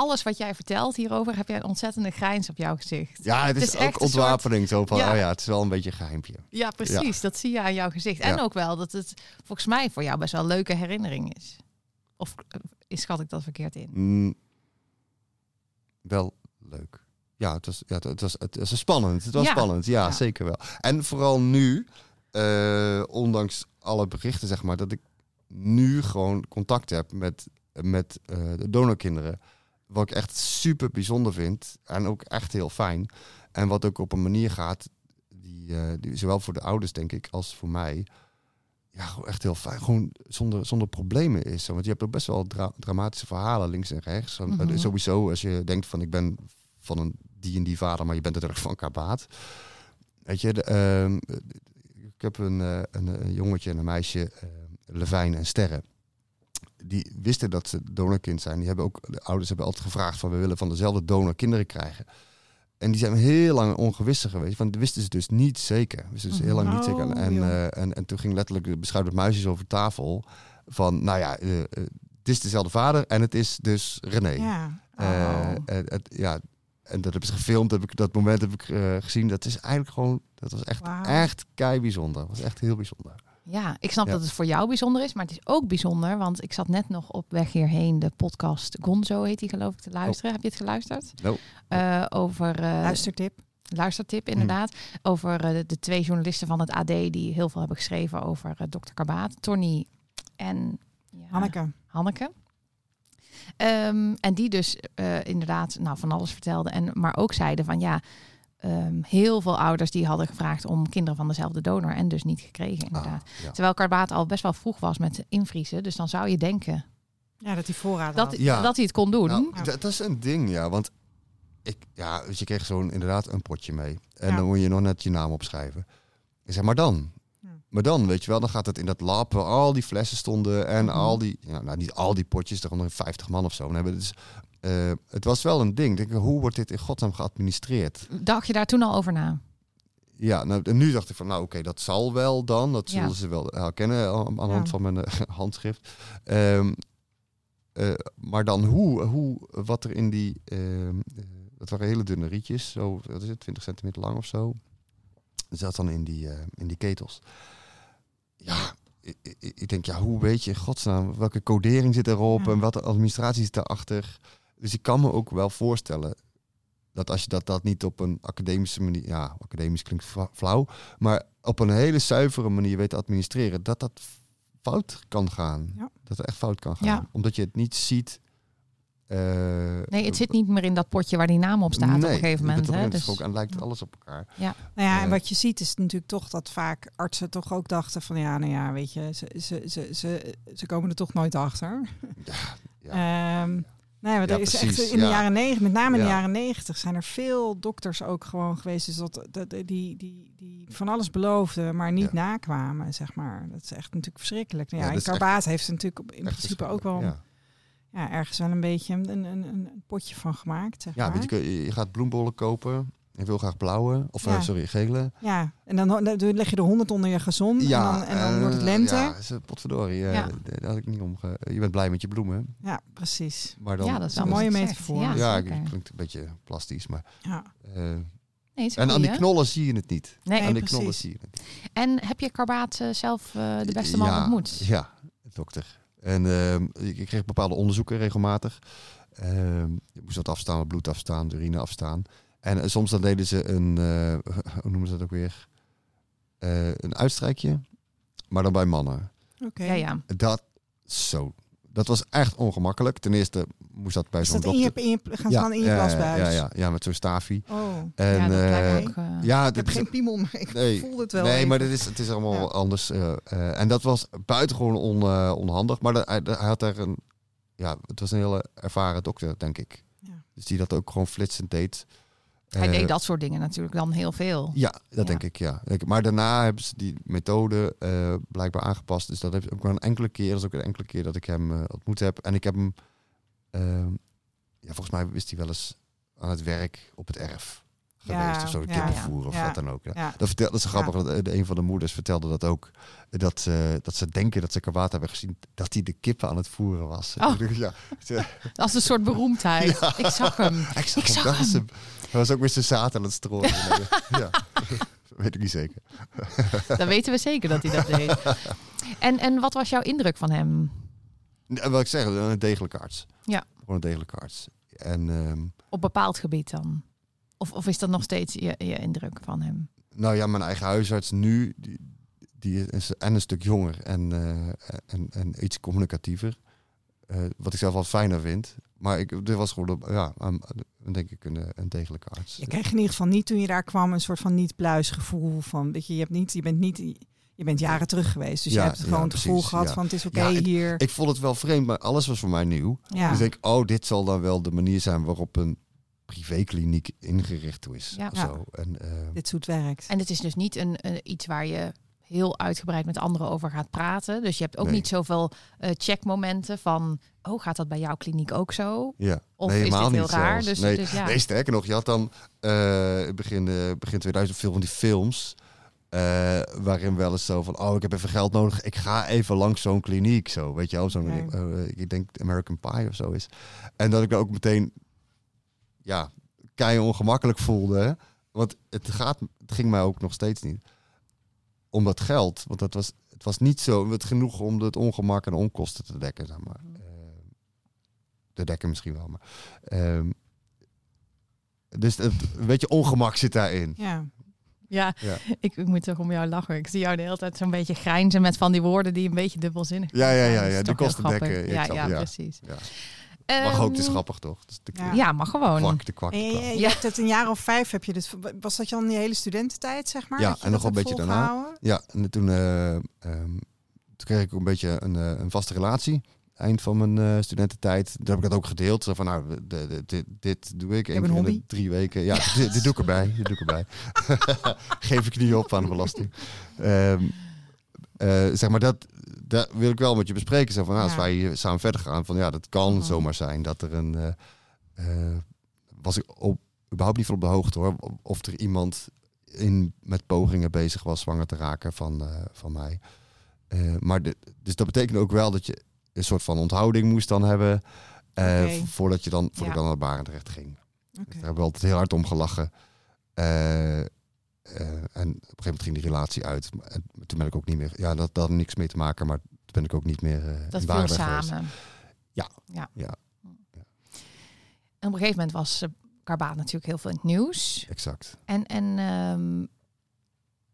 alles wat jij vertelt hierover, heb jij een ontzettende grijns op jouw gezicht. Ja, het is, Het is echt ook soort- ontwapening. Zo van, Ja. oh ja, het is wel een beetje een geheimpje. Ja, precies. Dat zie je aan jouw gezicht. En Ja. ook wel dat het volgens mij voor jou best wel een leuke herinnering is. Of eh, schat ik dat verkeerd in? Mm, wel leuk. Ja, het was, ja, het, was, het was spannend. Het was Ja. spannend, ja, Ja. zeker wel. En vooral nu, eh, ondanks alle berichten, zeg maar, dat ik nu gewoon contact heb met, met eh, de donorkinderen. Wat ik echt super bijzonder vind. En ook echt heel fijn. En wat ook op een manier gaat, die, eh, die zowel voor de ouders, denk ik, als voor mij. Ja, gewoon echt heel fijn. Gewoon zonder, zonder problemen is. Want je hebt ook best wel dra- dramatische verhalen links en rechts. Mhm. Sowieso, als je denkt van ik ben van een die en die vader, maar je bent natuurlijk van Kabaat. Weet je, de, ehm, ik heb een, eh, een, een jongetje en een meisje, Levijn en Sterre. Die wisten dat ze donorkind zijn. Die hebben ook, de ouders hebben altijd gevraagd van we willen van dezelfde donor kinderen krijgen. En die zijn heel lang ongewisse geweest, want wisten ze dus niet zeker. Wisten ze heel lang niet Oh, zeker. En, joh. eh, en, en toen ging letterlijk de beschuit muisjes over tafel. Van, nou ja, eh, het is dezelfde vader en het is dus René. Ja. Oh. en, het- ja, en dat heb ik gefilmd, heb ik, dat moment heb ik gezien. Dat is eigenlijk gewoon, dat was echt, echt kei bijzonder. Dat was echt heel bijzonder. Ja, ik snap Ja. dat het voor jou bijzonder is, maar het is ook bijzonder, want ik zat net nog op weg hierheen de podcast Gonzo heet die geloof ik te luisteren. Heb je het geluisterd? No. Eh, over eh, Luistertip. luistertip Mm. inderdaad. Over eh, de twee journalisten van het AD die heel veel hebben geschreven over eh, Dr. Karbaat, Tony en ja, Hanneke. Hanneke. Ehm, en die dus eh, inderdaad nou, van alles vertelde. En, maar ook zeiden van ja, ehm, heel veel ouders die hadden gevraagd om kinderen van dezelfde donor en dus niet gekregen inderdaad. Ah, ja. Terwijl Karbaat al best wel vroeg was met invriezen. Dus dan zou je denken Ja, dat hij voorraad dat, had. Ja. dat hij het kon doen. Nou, Ja. dat, is een ding, ja. Want ik, ja, dus je kreeg zo'n inderdaad een potje mee. En Ja. dan moet je nog net je naam opschrijven. Ik zeg, maar dan? Maar dan, weet je wel, dan gaat het in dat lab waar al die flessen stonden en Mhm. al die, ja, nou niet al die potjes, er gewoon 50 man of zo. Dan hebben dus, eh, het was wel een ding. Ik Denk, hoe wordt dit in godsnaam geadministreerd? Dacht je daar toen al over na? Ja, nou, en nu dacht ik van, nou oké, dat zal wel dan. Dat zullen Ja. ze wel herkennen aan, de hand Ja. van mijn eh, [laughs] handschrift. Ehm, eh, maar dan hoe, hoe, wat er in die, ehm, eh, dat waren hele dunne rietjes, zo, wat is het, 20 centimeter lang of zo. Zat dan in die, in die ketels. Ja, ik, denk, ja, hoe weet je in godsnaam welke codering zit erop Ja. en wat de administratie zit daarachter. Dus ik kan me ook wel voorstellen dat als je dat, dat niet op een academische manier, ja, academisch klinkt fla- flauw, maar op een hele zuivere manier weet te administreren, dat dat fout kan gaan. Ja. Dat het echt fout kan gaan. Ja. Omdat je het niet ziet. eh, Nee, het zit niet meer in dat potje waar die naam op staat op een gegeven moment. Hè? Dus, ook, en lijkt alles op elkaar. Nou ja, en Eh. wat je ziet is natuurlijk toch dat vaak artsen toch ook dachten van ja, nou ja, weet je, ze, ze, ze, ze, ze komen er toch nooit achter. Ja. Ehm, nee, maar Ja, er is precies, echt in de ja. jaren negentig, met name in de Ja. jaren negentig, zijn er veel dokters ook gewoon geweest dus dat, dat, die, die, die van alles beloofden, maar niet nakwamen, zeg maar. Dat is echt natuurlijk verschrikkelijk. Nou, Ja, en Karbaat heeft er natuurlijk in principe ook wel Ja. ja, ergens wel een beetje een, een, een, potje van gemaakt, zeg Ja, maar. weet je je gaat bloembollen kopen. Je wil graag blauwe, of eh, Ja. sorry, gele. Ja, en dan, dan leg je er honderd onder je gezond en dan, en dan wordt het eh, lente. Ja, Ja, is, eh, potverdorie. eh, Ja. Daar had ik niet om. Je bent blij met je bloemen. precies. Maar dan, ja, dat is wel een mooie metafoor. Ja, het klinkt een beetje plastisch. Maar, Ja. eh, Nee, en aan die knollen zie je het niet. Nee. Nee, aan die precies. knollen zie je het niet. En heb je Karbaat zelf eh, de beste man ja, ontmoet? Ja, dokter. En ehm, ik, ik kreeg bepaalde onderzoeken regelmatig. Ehm je moest wat afstaan, bloed afstaan, urine afstaan. En eh, soms dan deden ze een, eh, [laughs] hoe noemen ze dat ook weer? Eh, een uitstrijkje, maar dan bij mannen. Oké. Ja, ja. Dat, zo, dat was echt ongemakkelijk. Ten eerste moest dat bij zo'n dat in je, dokter. in je, gaan ze dan in je ja, plasbuis? ja, ja, ja, met zo'n stafie. Oh, En, ja, dat eh, ook... ja, ik heb geen piemel, maar ik Nee, voel het wel Nee, even. maar dit is, het is allemaal Ja. anders. eh, eh, en dat was buitengewoon on, eh, onhandig. Maar de- hij, hij had daar een... Ja, het was een hele ervaren dokter, denk ik. Ja. Dus die dat ook gewoon flitsend deed. Hij Eh, deed dat soort dingen natuurlijk dan heel veel. Ja, dat Ja. denk ik, ja. Ik- Maar daarna hebben ze die methode eh, blijkbaar aangepast. Dus dat heeft ook wel een enkele keer, dat is ook een enkele keer dat ik hem eh, ontmoet heb. En ik heb hem, eh, ja, volgens mij wist hij wel eens aan het werk op het erf geweest. Of zo, de ja, kippen ja. voeren of wat dan ook. Dat, vertel, dat is grappig, dat, eh, een van de moeders vertelde dat ook. Dat, ze dat ze denken dat ze karwaat hebben gezien, dat hij de kippen aan het voeren was. Oh. Ja, [laughs] Als een soort beroemdheid. Ik zag hem. [laughs] ik zag Ik hem, zag dat hem. Was ook met zijn zaad aan het strooien. [laughs] ja, weet ik niet zeker. Dan weten we zeker dat hij dat deed. En, en wat was jouw indruk van hem? Wat ik zeg, een degelijke arts. Ja. Gewoon een degelijke arts. En ehm, Op bepaald gebied dan? Of, of is dat nog steeds je, je indruk van hem? nou ja, mijn eigen huisarts nu, die, die is en een stuk jonger en, eh, en, en iets communicatiever. Eh, wat ik zelf wel fijner vind. Maar ik, dit was gewoon, een- ja, denk ik, een, een degelijke arts. Je kreeg in ieder geval niet toen je daar kwam een soort van niet-pluis gevoel van, weet je, je hebt niet, je bent niet, je bent jaren terug geweest, dus Ja, je hebt gewoon ja, het gevoel precies, gehad ja. van het is oké hier. Ik vond het wel vreemd, maar alles was voor mij nieuw. ja. Dus ik denk, oh, dit zal dan wel de manier zijn waarop een privékliniek ingericht is. Ja. Zo. En, eh, dit zoet werkt. En het is dus niet een, een- iets waar je heel uitgebreid met anderen over gaat praten. Dus je hebt ook Nee. niet zoveel eh, checkmomenten van... oh, gaat dat bij jouw kliniek ook zo? ja. Of nee, is dit helemaal heel niet raar? Dus, nee. dus ja. nee, sterker nog, je had dan eh, begin, eh, begin 2000 veel van die films. eh, waarin wel eens zo van, oh, ik heb even geld nodig. Ik ga even langs zo'n kliniek. Zo, weet je wel, zo'n, ik denk American Pie of zo is. En dat ik dan ook meteen, ja, kei ongemakkelijk voelde. Want het, gaat, het ging mij ook nog steeds niet om dat geld. Want dat was, het was niet zo het genoeg om het ongemak en de onkosten te dekken, zeg maar. Eh, te dekken misschien wel, maar... ehm, dus het, een beetje ongemak zit daarin. Ja. Ja, Ja. Ik, ik moet toch om jou lachen. Ik zie jou de hele tijd zo'n beetje grijnzen met van die woorden die een beetje dubbelzinnig Ja, ja, zijn. ja, Dat is ja, die kosten dekken. Ja, Ja, ja, ja. precies. Mag ook, het is Ehm, grappig toch? De, Ja. Ja, maar gewoon. kwak, de kwak, de je, je Ja. hebt het een jaar of vijf heb je dit. Was dat je al in die hele studententijd, zeg maar? Ja, en nog een beetje daarna. Ja, en toen, eh, ehm, toen kreeg ik ook een beetje een, eh, een vaste relatie. Eind van mijn eh, studententijd. Toen heb ik dat ook gedeeld. Zo van, nou, de, de, dit, dit doe ik. één een keer in de hobby. drie weken. Ja, dit, dit doe ik erbij. Dit doe ik erbij. [laughs] Geef ik niet op aan de belasting. Ehm, eh, zeg maar, dat, dat wil ik wel met je bespreken. Zo van, nou, als Ja. wij samen verder gaan. Van, ja, dat kan Mhm. zomaar zijn dat er een... eh, eh, was ik op, überhaupt niet van op de hoogte hoor. Of er iemand in, met pogingen bezig was zwanger te raken van, eh, van mij. Maar de, dus dat betekent ook wel dat je een soort van onthouding moest dan hebben. Voordat je dan, voordat Ja. ik dan naar Barendrecht ging. Dus daar hebben we altijd heel hard om gelachen. Eh, eh, en op een gegeven moment ging die relatie uit. En toen ben ik ook niet meer... Ja, dat, dat had niks mee te maken, maar toen ben ik ook niet meer uh, Dat viel geweest. samen. Ja. ja. Ja. En op een gegeven moment was uh, Karbaat natuurlijk heel veel in het nieuws. Exact. En, en um,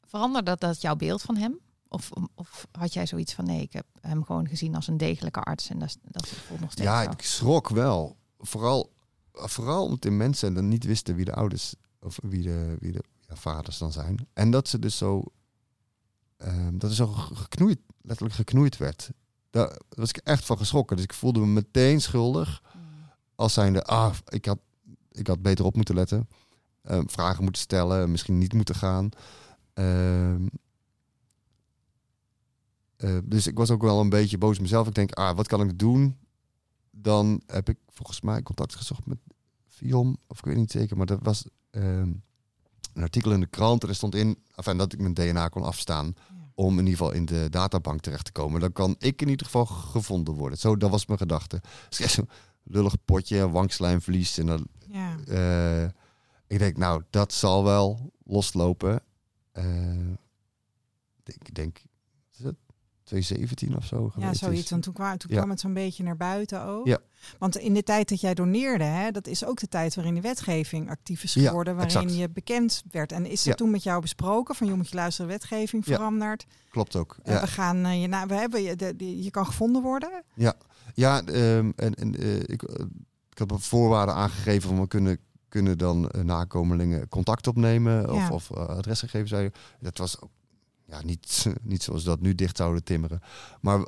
veranderde dat, dat jouw beeld van hem? Of, of had jij zoiets van nee, ik heb hem gewoon gezien als een degelijke arts en dat, dat voelt nog steeds Ja, zo. ik schrok wel. Vooral, vooral omdat de mensen dan niet wisten wie de ouders of wie de, wie de ja, vaders dan zijn. En dat ze dus zo, um, dat er zo geknoeid, letterlijk geknoeid werd. Daar was ik echt van geschrokken. Dus ik voelde me meteen schuldig. Als zijnde, ah, ik had, ik had beter op moeten letten. Um, vragen moeten stellen, misschien niet moeten gaan. Um, uh, dus ik was ook wel een beetje boos op mezelf. Ik denk, ah, wat kan ik doen? Dan heb ik volgens mij contact gezocht met Vion, of ik weet niet zeker, maar dat was um, een artikel in de krant. En er stond in enfin, dat ik mijn DNA kon afstaan om in ieder geval in de databank terecht te komen. Dan kan ik in ieder geval gevonden worden. Zo, dat was mijn gedachte. Dus lullig potje, wangslijmverlies. En dan, ja. uh, ik denk, nou, dat zal wel loslopen. Uh, ik denk, 2017 of zo? Ja, zoiets. Want toen kwam, toen ja. kwam het zo'n beetje naar buiten ook. Ja. Want in de tijd dat jij doneerde, hè, dat is ook de tijd waarin de wetgeving actief is geworden, ja, waarin exact. je bekend werd. En is dat Ja. toen met jou besproken? Van je moet je luisteren, wetgeving Ja. veranderd. Klopt ook. Ja. we gaan eh, je na, we hebben je, de, de- je kan gevonden worden. Ja, ehm, en, en eh, ik, eh, ik heb een voorwaarden aangegeven van we kunnen, kunnen dan nakomelingen contact opnemen of, Ja. of adresgegevens. je. Dat was ook ja, niet, [laughs] niet zoals dat nu dicht zouden timmeren. Maar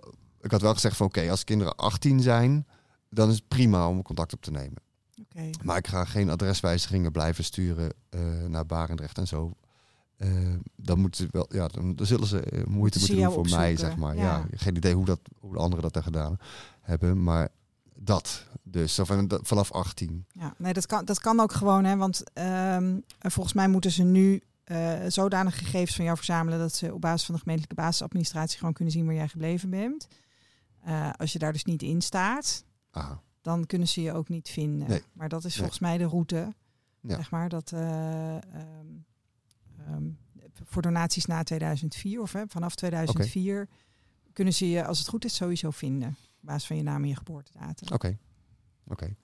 ik had wel gezegd van oké, als kinderen 18 zijn, dan is het prima om contact op te nemen. Maar ik ga geen adreswijzigingen blijven sturen eh, naar Barendrecht en zo. Eh, dan moeten ze wel, ja, dan, dan zullen ze eh, moeite moeten doen voor mij, zeg maar. ja. Ja. geen idee hoe dat, hoe de anderen dat daar gedaan hebben, maar dat. Dus vanaf 18. Ja, nee, dat kan, dat kan ook gewoon, hè, want ehm, eh, volgens mij moeten ze nu eh, zodanig gegevens van jou verzamelen dat ze op basis van de gemeentelijke basisadministratie gewoon kunnen zien waar jij gebleven bent. Eh, als je daar dus niet in staat, Aha. dan kunnen ze je ook niet vinden. Nee. Maar dat is Nee. volgens mij de route, Ja. zeg maar, dat eh, ehm, ehm, voor donaties na 2004 of hè, vanaf 2004 kunnen ze je, als het goed is, sowieso vinden. Op basis van je naam en je geboortedatum. Oké. Oké.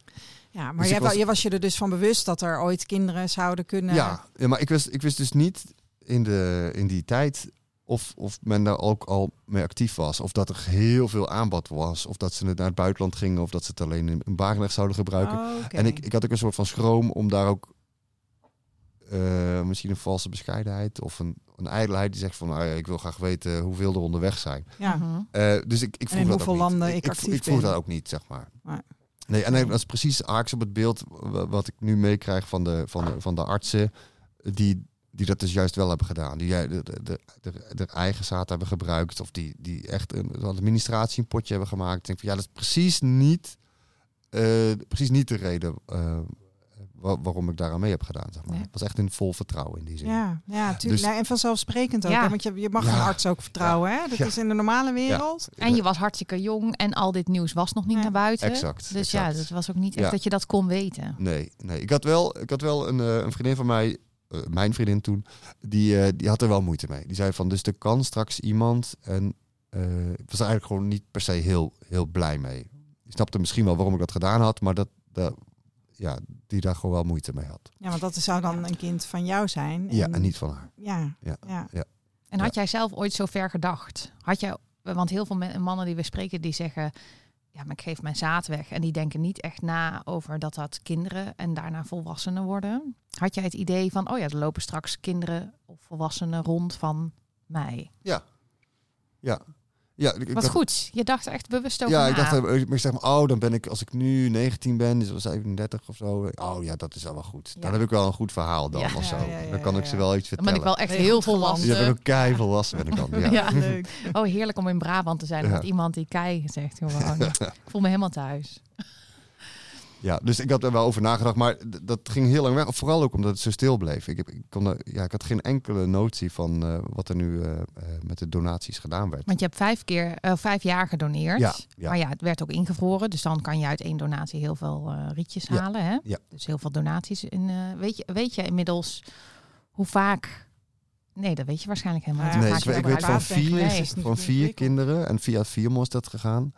Ja, maar Dus jij, was- je was je er dus van bewust dat er ooit kinderen zouden kunnen. Ja, ja, maar ik wist, ik wist dus niet in, de, in die tijd of, of men daar ook al mee actief was. Of dat er heel veel aanbod was. Of dat ze het naar het buitenland gingen. Of dat ze het alleen in, in Barendrecht zouden gebruiken. Oh, oké. En ik, ik had ook een soort van schroom om daar ook eh, misschien een valse bescheidenheid of een, een ijdelheid die zegt van nou ja, ik wil graag weten hoeveel er onderweg zijn. ja. Mhm. Eh, dus ik, ik En vroeg in dat hoeveel ook niet. landen ik, ik ik, actief ik vroeg ben. dat ook niet, zeg maar. Nee. Nee, en dat is precies haaks op het beeld wa- wat ik nu meekrijg van de, van, de, van de artsen die, die dat dus juist wel hebben gedaan. Die de, de, de, de, eigen zaad hebben gebruikt of die, die echt een, een administratie een potje hebben gemaakt. Ik denk van ja, dat is precies niet, eh, precies niet de reden eh, wa- waarom ik daaraan mee heb gedaan. Zeg maar. Nee. Het was echt in vol vertrouwen in die zin. Ja, ja, tuurlijk. Dus- Nee, en vanzelfsprekend ook. Ja. Hè? Want je, je mag Ja. een arts ook vertrouwen. Hè? Dat Ja. is in de normale wereld. En je was hartstikke jong en al dit nieuws was nog niet Ja. naar buiten. Exact. Dus ja, dat was ook niet echt Ja. dat je dat kon weten. Nee, nee. Ik had wel, ik had wel een, eh, een vriendin van mij, eh, mijn vriendin toen, die, eh, die had er wel moeite mee. Die zei van, dus er kan straks iemand en eh, ik was er eigenlijk gewoon niet per se heel, heel blij mee. Die snapte misschien wel waarom ik dat gedaan had, maar dat, dat, ja, die daar gewoon wel moeite mee had. Ja, want dat zou dan een kind van jou zijn. Ja, en niet van haar. Ja, Ja. ja. En had jij zelf ooit zo ver gedacht? Had jij, want heel veel mannen die we spreken, die zeggen... Ja, maar ik geef mijn zaad weg. En die denken niet echt na over dat dat kinderen en daarna volwassenen worden. Had jij het idee van, oh ja, er lopen straks kinderen of volwassenen rond van mij? Ja. Ja. Ja, ik, Wat had- goed. Je dacht er echt bewust over Ja, na. ik dacht, eh, ik zeg maar, oh, dan ben ik, als ik nu 19 ben, dus 37 of zo. Oh ja, dat is wel wel goed. Ja. Dan heb ik wel een goed verhaal dan Ja. of zo. Ja, ja, ja, dan kan ik ja, ze wel iets Dan vertellen. ben ik wel echt heel volwassen. Ja, ben ik ook kei volwassen ben ik dan. Ja. [laughs] Ja. leuk. [laughs] Oh, heerlijk om in Brabant te zijn. Ja. Met iemand die kei zegt gewoon. [laughs] ik voel me helemaal thuis. Ja, dus ik had er wel over nagedacht, maar dat ging heel lang weg. Vooral ook omdat het zo stil bleef. Ik, heb, ik, kon er, ja, ik had geen enkele notie van eh, wat er nu eh, eh, met de donaties gedaan werd. Want je hebt vijf, keer, eh, vijf jaar gedoneerd. Ja, ja. Maar ja, het werd ook ingevroren. Dus dan kan je uit één donatie heel veel eh, rietjes Ja, halen. Hè? ja. Dus heel veel donaties. In, eh, weet, je, weet je inmiddels hoe vaak Nee, dat weet je waarschijnlijk helemaal Ja, niet. nee, ik, weet- ik van vier. Nee, van vier kinderen. En via Viamo is dat gegaan.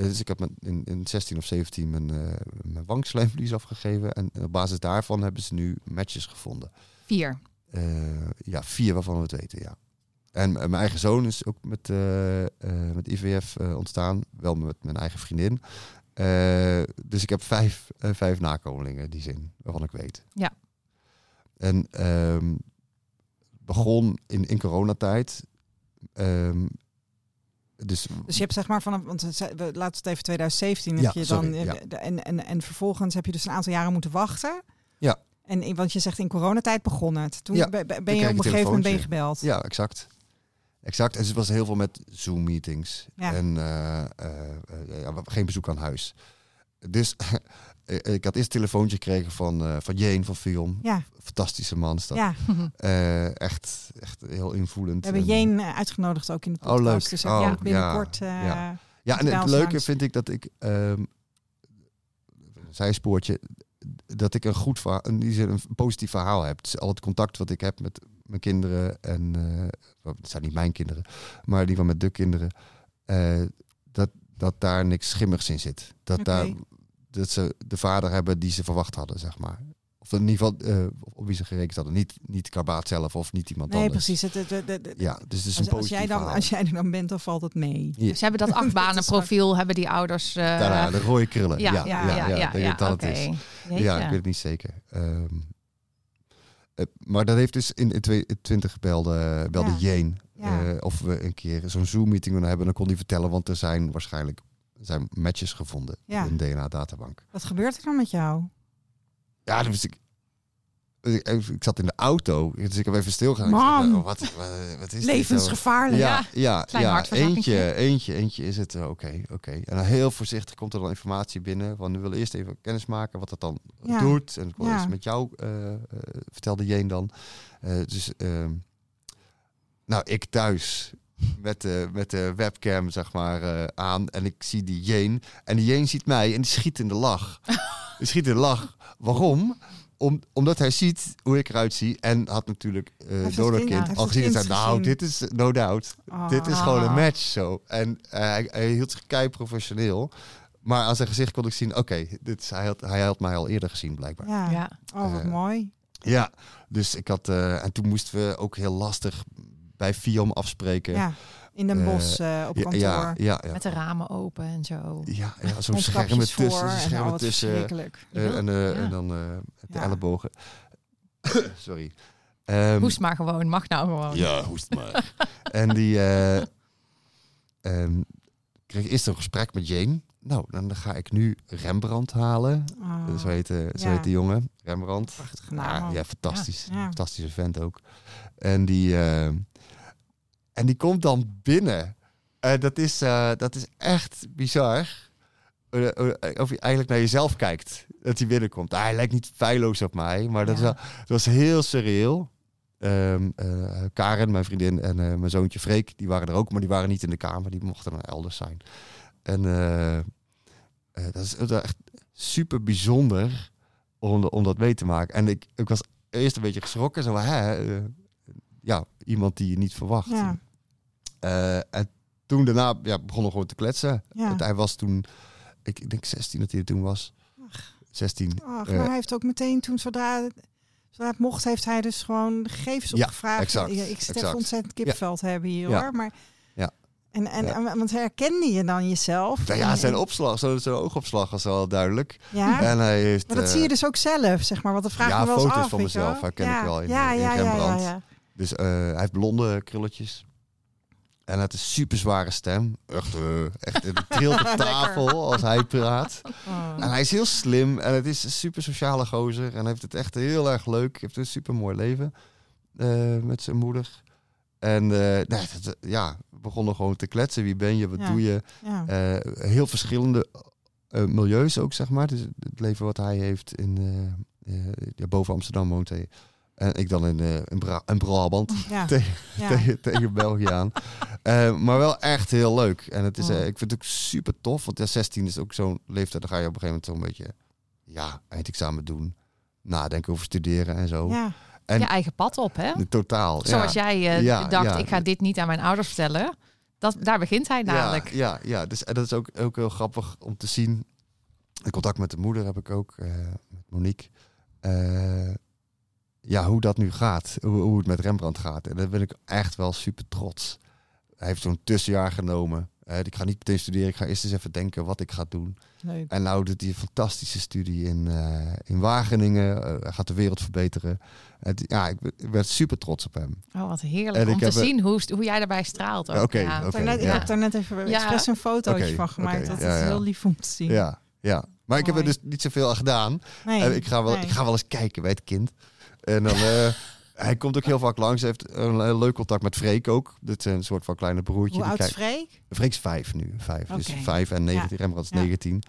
Eh, Dus ik heb met- in, in 16 of 17 mijn, eh mijn wangslijmvlies afgegeven. En op basis daarvan hebben ze nu matches gevonden. Vier. Eh, ja, vier waarvan we het weten, ja. En mijn eigen zoon is ook met, eh, eh, met IVF eh, ontstaan. Wel met mijn eigen vriendin. Eh, dus ik heb vijf, eh, vijf nakomelingen in die zin, waarvan ik weet. Ja. En ehm, begon in, in coronatijd. Ehm, dus Dus je hebt zeg maar vanaf, want we laten het even 2017 Ja, je dan sorry, eh, ja. en, en, en vervolgens heb je dus een aantal jaren moeten wachten. Ja. En want je zegt in coronatijd begon het. Toen Ja, ben, je op een gegeven moment ben je gebeld. Ja, exact. Exact. En het was heel veel met Zoom-meetings. Ja. En eh, eh, ja, geen bezoek aan huis. Dus [laughs] ik had eerst een telefoontje gekregen van, eh van Jane van Film. Ja, Fantastische man is dat. ja. [laughs] Eh, echt, echt heel invoelend. we hebben En- Jane eh, uitgenodigd ook in de Oh, podcast. leuk. Dus Oh, ook ja. binnenkort. eh, Ja. Ja, en het leuke langs. vind ik dat ik... ehm een zijspoortje... Dat ik een goed verhaal, zin een positief verhaal heb. Dus al het contact wat ik heb met mijn kinderen en... eh, het zijn niet mijn kinderen, maar die van met de kinderen. eh, dat, dat daar niks schimmigs in zit. Dat, daar, dat ze de vader hebben die ze verwacht hadden, zeg maar. Of in ieder geval eh, op wie ze gerekend hadden. Niet, niet Karbaat zelf of niet iemand Nee, anders. precies. Het, het, het- het- Ja, dus het is een als, als, positief jij dan, verhaal. als jij er dan bent, dan valt het mee. Ja. Dus ze hebben dat [laughs] achtbanenprofiel, hebben die ouders... eh, Daarna, de rode krullen. ja, Ja, ja, ja, ja, dat het is. Ja, ik weet het niet zeker. Ehm, eh, maar dat heeft dus in, in 2020 belde, belde Ja. Jane Ja. eh, of we een keer zo'n Zoom-meeting willen hebben. Dan kon hij vertellen, want er zijn waarschijnlijk zijn matches gevonden Ja. in een DNA-databank. Wat gebeurt er dan met jou? Ja, wist ik. Ik, ik zat in de auto, dus ik heb even stilgegaan. Oh, wat, wat, wat is dit? Levensgevaarlijk. Ja, ja, ja. hartverzakking. Eentje, eentje, eentje is het. Oké, oké. En dan heel voorzichtig komt er dan informatie binnen. Want we willen eerst even kennis maken wat dat dan Ja. doet. En ik Ja. eens met jou, eh, eh, vertelde Jeen dan. Eh, dus, ehm, nou, ik thuis met de, met de webcam, zeg maar, eh, aan. En ik zie die Jeen. En die Jeen ziet mij en die schiet in de lach. [laughs] die schiet in de lach. Waarom? Om, omdat hij ziet hoe ik eruit zie. En had natuurlijk uh, het donorkind kind- al gezien. En nou, dit is no doubt. Oh. Dit is gewoon een match zo. En eh, hij, hij hield zich kei professioneel. Maar aan zijn gezicht kon ik zien, oké, dit is hij, had, hij had mij al eerder gezien blijkbaar. Ja, Ja. Ja. Oh, wat Eh, mooi. dus ik had, eh, en toen moesten we ook heel lastig bij Fiom afspreken. Ja. In Den eh, Bosch eh, op kantoor. ja, ja, ja. Met de ramen open en zo. Ja, ja zo'n schermen tussen, voor en schermen tussen eh, en, eh, Ja. en dan eh, de Ja. ellebogen. [coughs] Sorry. Ehm, Hoest maar gewoon, mag nou gewoon. Ja, hoest maar. [laughs] en die eh, ehm, kreeg eerst een gesprek met Jane. Nou, dan ga ik nu Rembrandt halen. Oh, Zo heet, eh, zo Ja. heet die jongen, Rembrandt. prachtige naam. Ja, fantastisch. Ja. Fantastische vent ook. En die, eh, en die komt dan binnen. En dat, is, eh, dat is echt bizar. Eh, of je eigenlijk naar jezelf kijkt. Dat hij binnenkomt. Ah, hij lijkt niet feilloos op mij. Maar dat, Ja. dat was heel surreal. Ehm, eh, Karen, mijn vriendin, en mijn zoontje Freek, die waren er ook, maar die waren niet in de kamer. Die mochten dan elders zijn. En dat is echt super bijzonder om, om dat mee te maken. En ik, ik was eerst een beetje geschrokken. Zo, hè, ja, iemand die je niet verwacht. Ja. Eh, en toen daarna ja, begonnen gewoon te kletsen. Ja. Hij was toen, ik, denk 16 dat hij er toen was. 16. Ach, Eh, maar hij heeft ook meteen toen, zodra, zodra het mocht, heeft hij dus gewoon de gegevens Ja, opgevraagd. exact, Ja, ik zit even ontzettend kippenvel te hebben hier hoor. Maar, Ja. En, en, Ja. en- want herkende je dan jezelf? Nou ja, zijn opslag, zijn, zijn oogopslag was wel duidelijk. Ja, En hij heeft, maar dat eh, zie je dus ook zelf, zeg maar. Want dan vraag ja, me wel foto's af, van mezelf, herken ik wel in- ja, in ja, Dus eh, hij heeft blonde krulletjes. En hij heeft een super zware stem. Echt, eh echt een trilt de [laughs] tafel als hij praat. Oh. En hij is heel slim en het is een super sociale gozer. En hij heeft het echt heel erg leuk. Hij heeft een super mooi leven eh, met zijn moeder. En nee, dat- ja, we begonnen gewoon te kletsen. Wie ben je? Wat Ja. doe je? Ja. Heel verschillende milieus ook, zeg maar. Dus het leven wat hij heeft in, ja, boven Amsterdam woont hij. En ik dan in, eh, in, Bra in Brabant Ja. [laughs] tegen, Ja. tegen, tegen België aan. Eh, maar wel echt heel leuk. En het is, eh, ik vind het ook super tof. Want ja, 16 is ook zo'n leeftijd. Dan ga je op een gegeven moment zo'n beetje... Ja, eindexamen doen. Nadenken over studeren en zo. Ja. En je eigen pad op, hè? totaal. Zoals ja. jij Ja, dacht, ja. ik ga dit niet aan mijn ouders vertellen. Dat, daar begint hij namelijk. Ja, ja, ja. Dus en dat is ook, ook heel grappig om te zien. In contact met de moeder heb ik ook, eh, met Monique. Eh, ja, hoe dat nu gaat. Hoe, hoe het met Rembrandt gaat. En daar ben ik echt wel super trots. Hij heeft zo'n tussenjaar genomen. Eh, ik ga niet meteen studeren. Ik ga eerst eens even denken wat ik ga doen. Leuk. En nou doet hij een fantastische studie in, eh, in Wageningen. Eh, gaat de wereld verbeteren. Het, ja, ik, ben super trots op hem. Oh, wat heerlijk En om ik te heb, eh, zien hoe, hoe jij daarbij straalt. ook. Oké, ja. Ik heb daar net- ja. Ik heb daar net even Ja. expres een fotootje van gemaakt. Dat ja, is ja. heel lief om te zien. Ja, ja. Maar ik heb er dus niet zoveel aan gedaan. Nee, ik, ga wel, nee. ik ga wel eens kijken bij het kind. En dan, eh, hij komt ook heel vaak langs. Hij heeft een, heel leuk contact met Freek ook. Dit is een soort van kleine broertje. Hoe Die oud is Freek? Freek is vijf nu. Vijf. Dus vijf en 19. Rembrandt is Ja. 19.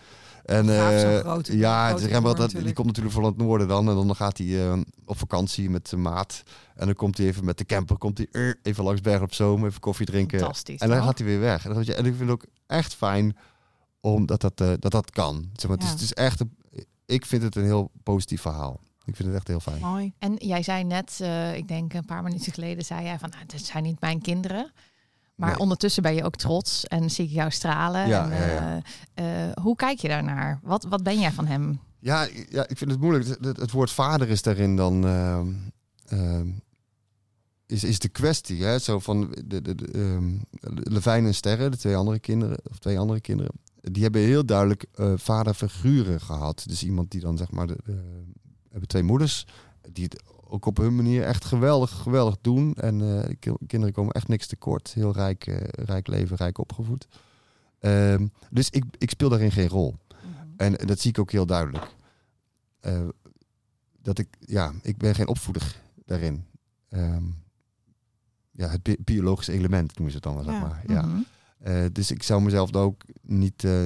En eh, grote- ja, grote Rembrandt dat- die komt natuurlijk van het noorden dan. En dan gaat hij eh, op vakantie met zijn maat. En dan komt hij even met de camper. Komt hij eh, even langs Bergen op Zoom. Even koffie drinken. Fantastisch. En dan toch? gaat hij weer weg. En, dat, en ik vind het ook echt fijn omdat dat, eh, dat, dat kan. Zeg maar, het, is, Ja. het is echt een, ik vind het een heel positief verhaal. Ik vind het echt heel fijn. Mooi. En jij zei net, eh, ik denk een paar minuten geleden, zei jij van, nou, dit zijn niet mijn kinderen. Maar Nee. ondertussen ben je ook trots en zie ik jou stralen. Ja, en, ja, ja. eh, eh, hoe kijk je daarnaar? Wat, wat ben jij van hem? Ja, ja, ik vind het moeilijk. Het, het- woord vader is daarin dan. ehm, ehm, is, is de kwestie. Hè? Zo van de, de, de, ehm, Levijn en Sterren, de twee andere kinderen, of twee andere kinderen, die hebben heel duidelijk eh, vaderfiguren gehad. Dus iemand die dan zeg maar de, de- hebben twee moeders die het ook op hun manier echt geweldig, geweldig doen. En eh, de ki- kinderen komen echt niks tekort. Heel rijk, eh, rijk leven, rijk opgevoed. Ehm, dus ik, ik speel daarin geen rol. En dat zie ik ook heel duidelijk. Eh, dat ik, ja, ik ben geen opvoeder daarin. Ehm, ja, het bi- biologische element noemen ze het dan wel, zeg maar. Ja. Mhm. Eh, dus ik zou mezelf dan ook niet eh,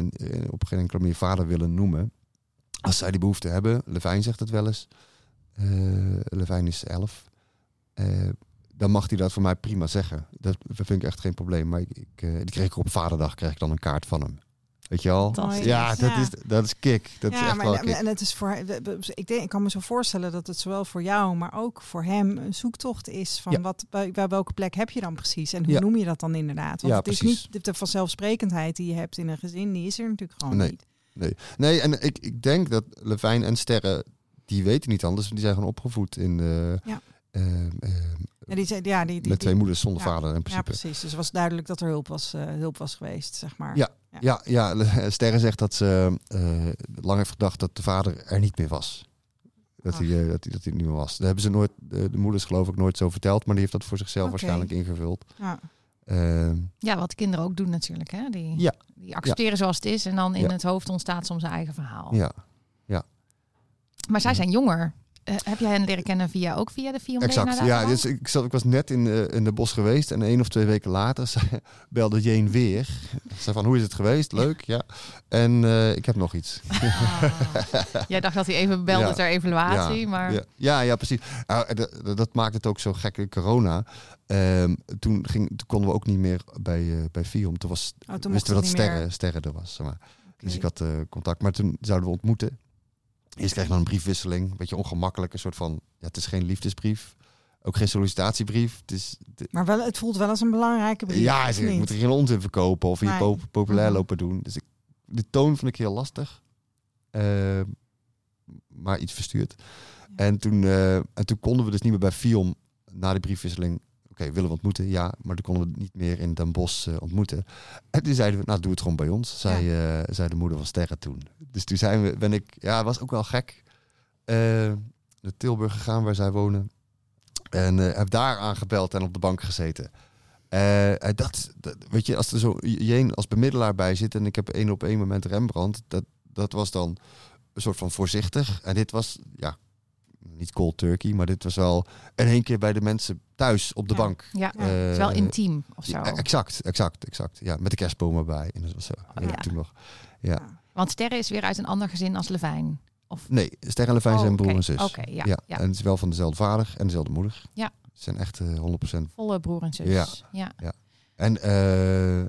op geen enkele manier vader willen noemen. Als zij die behoefte hebben, Levijn zegt het wel eens. Eh Levijn is elf. Eh, dan mag hij dat voor mij prima zeggen. Dat vind ik echt geen probleem. Maar ik, ik, eh, die kreeg ik op vaderdag kreeg ik dan een kaart van hem. Weet je al? Ja, dat, Ja. Is, dat is kick. Dat is ja, echt maar wel en, kick. en het is voor ik denk, ik kan me zo voorstellen dat het zowel voor jou, maar ook voor hem een zoektocht is van Ja. wat bij, bij welke plek heb je dan precies en hoe Ja. noem je dat dan inderdaad? Want Ja, het is precies. niet de, de vanzelfsprekendheid die je hebt in een gezin, die is er natuurlijk gewoon Nee. niet. Nee, en ik, ik denk dat Levijn en Sterren, die weten niet anders. Die zijn gewoon opgevoed in de, Ja. ehm, ehm, Ja, die, zei- ja, die, die, met twee moeders zonder ja. vader in Ja, principe. precies. Dus het was duidelijk dat er hulp was, eh, hulp was geweest, zeg maar. Ja. Ja, ja, Sterren zegt dat ze eh, lang heeft gedacht dat de vader er niet meer was. Dat, Ach. hij, eh, dat, hij, dat hij niet meer was. Dat hebben ze nooit, de, de moeders geloof ik nooit zo verteld, maar die heeft dat voor zichzelf waarschijnlijk ingevuld. Ja. Ehm, Ja, wat kinderen ook doen natuurlijk. Hè? Die, Ja. die accepteren zoals het is en dan in Ja. het hoofd ontstaat soms een eigen verhaal. ja, Maar zij zijn jonger. Eh, heb jij hen leren kennen via ook via de Vier exact. Ja, dus ik, zat, ik was net in, eh, in de bos geweest en één of twee weken later zei, [laughs] belde Jane weer. Ze van, hoe is het geweest? Leuk, ja. En eh, ik heb nog iets. [laughs] Jij dacht dat hij even belde Ja. ter evaluatie, ja, maar Ja, ja, ja, precies. Nou, dat, dat maakt het ook zo gek in corona. Ehm, toen, ging, toen konden we ook niet meer bij, eh bij Fium. Toen, was, Oh, toen wisten we dat sterren, sterren er was. Zeg maar. Dus ik had eh, contact. Maar toen zouden we ontmoeten. Eerst kreeg ik dan een briefwisseling. Een beetje ongemakkelijk. Een soort van, ja, het is geen liefdesbrief. Ook geen sollicitatiebrief. Het is, Maar wel, het voelt wel als een belangrijke brief. ja, ik moet er geen onzin verkopen. Of hier Nee. pop- populair Mhm. lopen doen. Dus ik, de toon vond ik heel lastig. Ehm, maar iets verstuurd. En toen, eh, en toen konden we dus niet meer bij Fion na de briefwisseling. Oké, willen we ontmoeten? Ja, maar toen konden we niet meer in Den Bosch eh, ontmoeten. En toen zeiden we, nou doe het gewoon bij ons, zei, eh, zei de moeder van Sterren toen. Dus toen zijn we, ben ik, ja, was ook wel gek, eh, naar Tilburg gegaan waar zij wonen. En heb daar aangebeld en op de bank gezeten. Dat, dat, weet je, als er zo Jeen als bemiddelaar bij zit en ik heb één op één moment Rembrandt, dat, dat was dan een soort van voorzichtig. En dit was, ja, niet cold turkey, maar dit was wel in één keer bij de mensen thuis op de Ja. bank. ja, Ja. het is wel Eh, intiem of zo. Exact, exact, exact. Ja, met de kerstboom erbij. En dat was zo. Oh, ja. Toen nog. Ja. Ja. Want Sterren is weer uit een ander gezin als Levijn. Of... Nee, Ster en Levijn Oh, zijn broer en zus. Oké, ja, ja. ja. En het is wel van dezelfde vader en dezelfde moeder. Ja. Ze zijn echt eh 100%. Volle broer en zus. Ja. ja. En eh eh,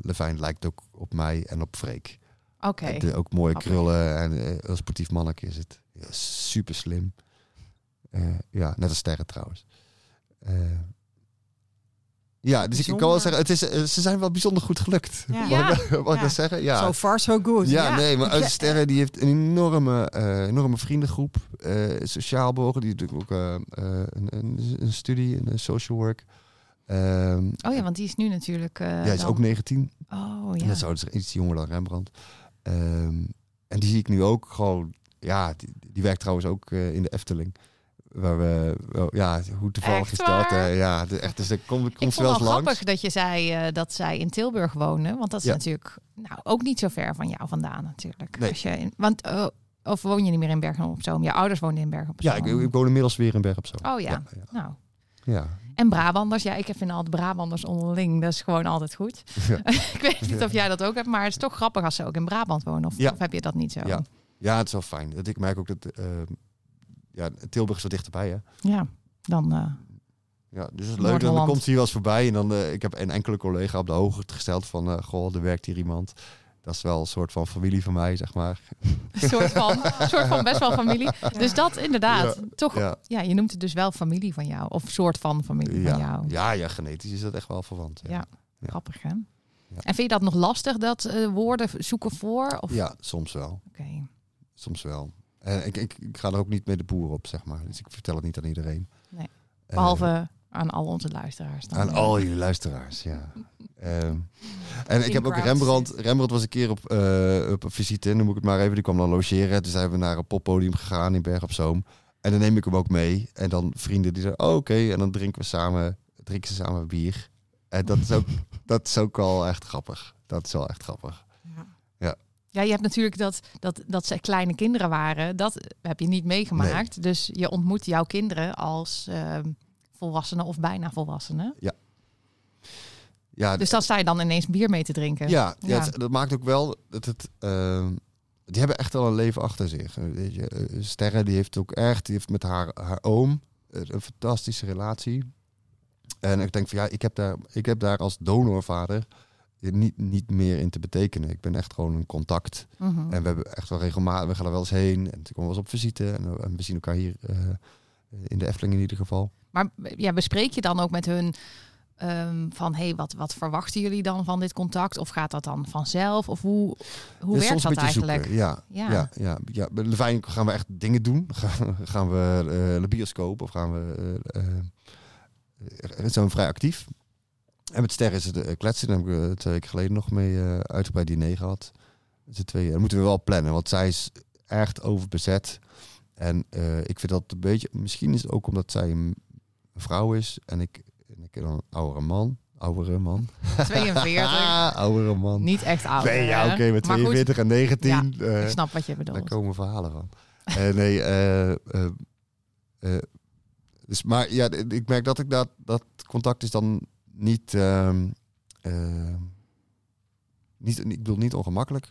Levijn lijkt ook op mij en op Freek. Oké. Ook mooie krullen en eh, heel sportief mannetje is het. Ja, super slim. Eh, ja, net als sterren trouwens. Eh, ja, dus ik kan wel zeggen, het is, eh, ze zijn wel bijzonder goed gelukt. Ja. Mag ik, mag ik dat zeggen? Ja. So far, so good. Ja, nee, maar uit Sterren die heeft een enorme, eh, enorme vriendengroep. eh, sociaal bewogen. Die doet ook een, een, een studie in eh, social work. Ehm Oh ja, want die is nu natuurlijk... eh, ja, hij is dan- ook 19. Oh En ja. dat is dus iets jonger dan Rembrandt. Ehm, en die zie ik nu ook gewoon... Ja, die, die werkt trouwens ook eh, in de Efteling. Waar we... ja, hoe toevallig Echt is dat? eh, ja, de, echt, dus daar komt, Ik komt ze vond wel langs. grappig dat je zei eh, dat zij in Tilburg wonen. Want dat is Ja. natuurlijk nou, ook niet zo ver van jou vandaan natuurlijk. Nee. Als je in, want, eh, of woon je niet meer in Bergen op Zoom? Je ouders woonden in Bergen op Zoom. Ja, ik, ik woon inmiddels weer in Berg op Zoom. Oh ja. ja, ja. Nou, ja. en Brabanders. Ja, ik vind altijd Brabanders onderling. Dat is gewoon altijd goed. [laughs] [laughs] Ik weet niet of jij dat ook hebt, maar het is toch grappig als ze ook in Brabant wonen. Of, of heb je dat niet zo? Ja. Ja, het is wel fijn. Dat Ik merk ook dat... eh, ja, Tilburg is wat dichterbij, hè? Ja, dan... eh, Ja, dus het is leuk. Dan komt hij wel eens voorbij. En dan, eh, ik heb een enkele collega op de hoogte gesteld van... eh, goh, er werkt hier iemand. Dat is wel een soort van familie van mij, zeg maar. een soort van, [laughs] een soort van best wel familie. Dus dat inderdaad. Toch, ja. Ja, je noemt het dus wel familie van jou. Of soort van familie van jou. ja, ja, genetisch is dat echt wel verwant. Ja, Ja. Ja. Grappig, hè? Ja. En vind je dat nog lastig, dat eh, woorden zoeken voor? Of... ja soms wel. Oké. Soms wel. En ik, ik, ik ga er ook niet mee de boer op, zeg maar. Dus ik vertel het niet aan iedereen. Nee. Eh, Behalve aan al onze luisteraars. Dan. aan al jullie luisteraars, ja. Ehm, en ik heb ook. Rembrandt. Rembrandt was een keer op, eh, op een visite, noem ik het maar even. Die kwam dan logeren. Toen zijn we naar een poppodium gegaan in Berg op Zoom. En dan neem ik hem ook mee. En dan vrienden die zeggen, oh, oké. En dan drinken we samen, drinken ze samen bier. En dat is ook, [laughs] dat is ook wel echt grappig. Dat is wel echt grappig. Ja. Ja, je hebt natuurlijk dat, dat, dat ze kleine kinderen waren. Dat heb je niet meegemaakt. Dus je ontmoet jouw kinderen als ehm, volwassenen of bijna volwassenen. Ja, Dus dan sta je dan ineens bier mee te drinken. Ja, ja. Ja. het- dat maakt ook wel dat het. ehm, die hebben echt wel een leven achter zich. Eh, Weet je, eh, Sterre die heeft ook echt, die heeft met haar, haar oom eh, een fantastische relatie. En ik denk van ja, ik heb daar, ik heb daar als donorvader niet, niet meer in te betekenen. Ik ben echt gewoon een contact. Mhm. En we hebben echt wel regelmatig, we gaan er wel eens heen. En toen komen we wel eens op visite. En, en we zien elkaar hier eh, in de Efteling in ieder geval. Maar ja, bespreek je dan ook met hun ehm, van hey, wat, wat verwachten jullie dan van dit contact? Of gaat dat dan vanzelf? Of hoe, hoe werkt dat eigenlijk? Ja, Ja. ja. Ja, ja, Levijn gaan we echt dingen doen. [laughs] Gaan, gaan we eh, de bioscoop of gaan we... eh eh, zijn we vrij actief. En met Ster is het eh, kletsen. Daar hebben we eh, twee weken geleden nog mee eh uitgebreid diner gehad. Z'n tweeën. Dat moeten we wel plannen, want zij is echt overbezet. En ik vind dat een beetje... Misschien is het ook omdat zij een vrouw is en ik, en ik dan een oudere man. Oudere man. [laughs] 42. [laughs] oudere man. Niet echt oud. Nee, ja, oké, met Maar goed, 42 en 19. eh, ik snap wat je daar bedoelt. komen verhalen van. Nee, dus, maar ja, ik merk dat ik dat, dat contact is dan niet, ehm, eh, niet, ik bedoel niet ongemakkelijk,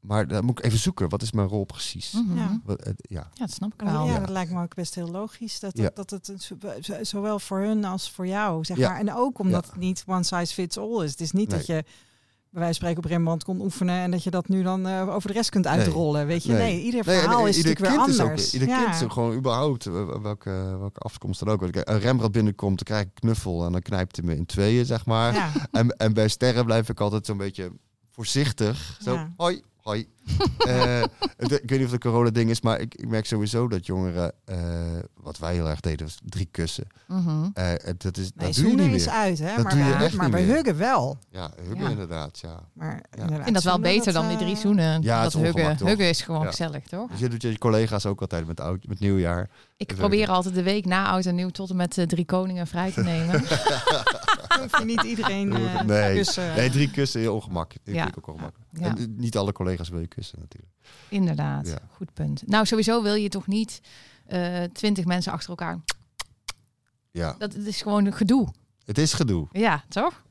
maar dan moet ik even zoeken. Wat is mijn rol precies? Mhm. Ja. Wat, eh, ja. Ja, dat snap ik wel. ja, Ja. dat lijkt me ook best heel logisch. Dat, Ja. dat het zo- zowel voor hun als voor jou, zeg Ja. maar. En ook omdat Ja. het niet one size fits all is. Het is niet Nee. dat je bij wijze van spreken op Rembrandt kon oefenen... en dat je dat nu dan eh, over de rest kunt uitrollen, weet je. Nee, Nee. ieder Nee, en, verhaal eh, is ieder natuurlijk weer kind is ook- anders. ieder ja. kind is ook gewoon überhaupt, eh, welke, welke afkomst dan ook. Als ik een Rembrandt binnenkomt, dan krijg ik knuffel en dan knijpt hij me in tweeën, zeg maar. Ja. En, en bij sterren blijf ik altijd zo'n beetje voorzichtig. Zo, Ja. hoi, hoi. [laughs] Eh, het- ik weet niet of het een corona-ding is, maar ik, ik merk sowieso dat jongeren, eh, wat wij heel erg deden, was drie kussen. Mhm. Eh, het- dat is, Nee, dat doe je zoenen niet is meer. uit, hè? Dat maar doe je we, echt maar meer. huggen wel. Ja, huggen Ja. inderdaad, ja. Maar Ja. inderdaad, Ik vind dat wel beter dat, dan die drie zoenen. Ja, het dat is ongemak, huggen. toch? Huggen is gewoon Ja. gezellig, toch? Dus je doet je collega's ook altijd met, oud, met nieuwjaar. Ik Even- probeer altijd de week na oud en nieuw tot en met eh, drie koningen vrij te nemen. [laughs] [laughs] hoef je niet iedereen eh Nee. kussen. Nee, drie kussen, heel ongemakkelijk. Ik Ja. vind ik ook ongemakkelijk. Ja. En, niet alle collega's wil je kussen natuurlijk. Inderdaad, Ja. goed punt. Nou, sowieso wil je toch niet eh, twintig mensen achter elkaar. Ja, Dat het is gewoon een gedoe. het is gedoe. Ja, toch?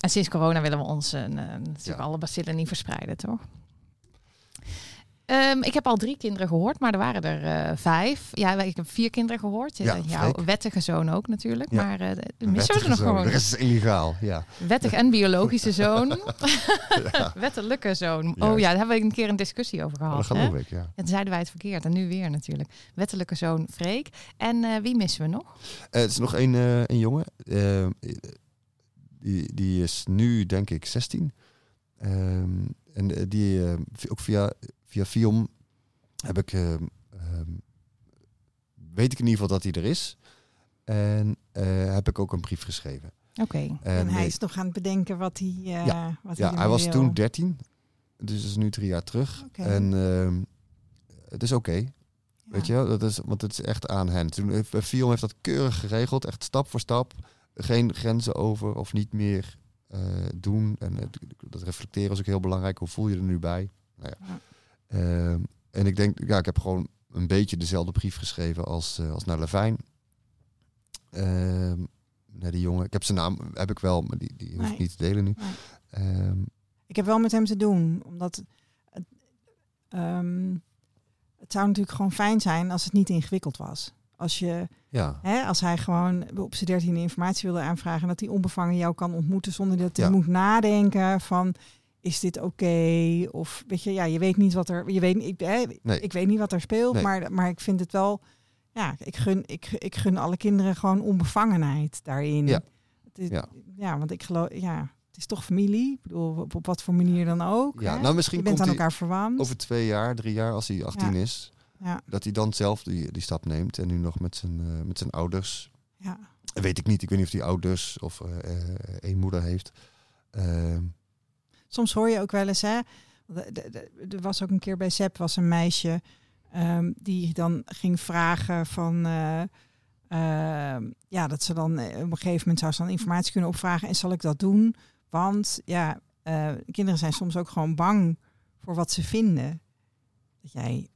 En sinds corona willen we ons eh, natuurlijk Ja. alle bacillen niet verspreiden, toch? Eh, Ehm, ik heb al drie kinderen gehoord, maar er waren er eh, vijf. Ja, ik heb vier kinderen gehoord. Ja, Jouw wettige zoon ook natuurlijk. Ja. Maar Een missen we er nog zoon. gewoon. Rest is illegaal, ja. Wettig en biologische zoon. [laughs] [laughs] Wettelijke zoon. Oh ja, daar hebben we een keer een discussie over Oh, gehad. dat hè? geloof ik, ja. En zeiden wij het verkeerd. En nu weer natuurlijk. Wettelijke zoon Freek. En eh, wie missen we nog? Het is nog één een jongen. Die, die is nu, denk ik, 16. Ehm, en eh, die, eh, ook via, via Fiom heb ik, ehm, ehm, weet ik in ieder geval dat hij er is. En eh, heb ik ook een brief geschreven. Oké. En, En, hij eh, is nog aan het bedenken wat hij, eh Ja. wat ja, hij, was wil. toen 13. Dus dat is nu drie jaar terug. Oké. En ehm, het is oké. Ja. Weet je wel? Dat is, want het is echt aan hen. Toen heeft, eh, Fion heeft dat keurig geregeld. Echt stap voor stap. Geen grenzen over of niet meer eh, doen. En het- dat reflecteren is ook heel belangrijk. Hoe voel je er nu bij? Nou ja. Ja. Ehm, en ik denk, ja, ik heb gewoon een beetje dezelfde brief geschreven als, eh, als naar Levijn. Ehm, naar die jongen. Ik heb zijn naam, heb ik wel, maar die, die hoef ik Nee. niet te delen nu. Nee. Ehm, Ik heb wel met hem te doen, omdat het zou natuurlijk gewoon fijn zijn als het niet ingewikkeld was. Als, je, ja, hè, als hij gewoon op zijn dertiende informatie wilde aanvragen, dat hij onbevangen jou kan ontmoeten zonder dat hij Ja. moet nadenken van is dit oké? Of weet je, ja, je weet niet wat er, je weet, ik, hè, Nee. ik weet niet wat er speelt, Nee. maar, maar ik vind het wel, ja, ik gun, ik, ik gun alle kinderen gewoon onbevangenheid daarin. Ja. Het is- Ja. ja, want ik geloof, ja, het is toch familie. Ik bedoel, op, op wat voor manier dan ook. ja hè? nou misschien je bent komt aan elkaar verwant. over twee jaar, drie jaar, als hij 18 Ja. is, Ja, dat hij dan zelf die, die stap neemt. En nu nog met zijn, eh, met zijn ouders. ja. Weet ik niet. Ik weet niet of hij ouders of eh, eh, één moeder heeft. Ehm, Soms hoor je ook wel eens, hè. Er was ook een keer bij Sepp was een meisje ehm, die dan ging vragen van. eh, ehm, ja, dat ze dan op een gegeven moment zou ze dan informatie kunnen opvragen. En zal ik dat doen? Want ja, kinderen zijn soms ook gewoon bang voor wat ze vinden. Dat jij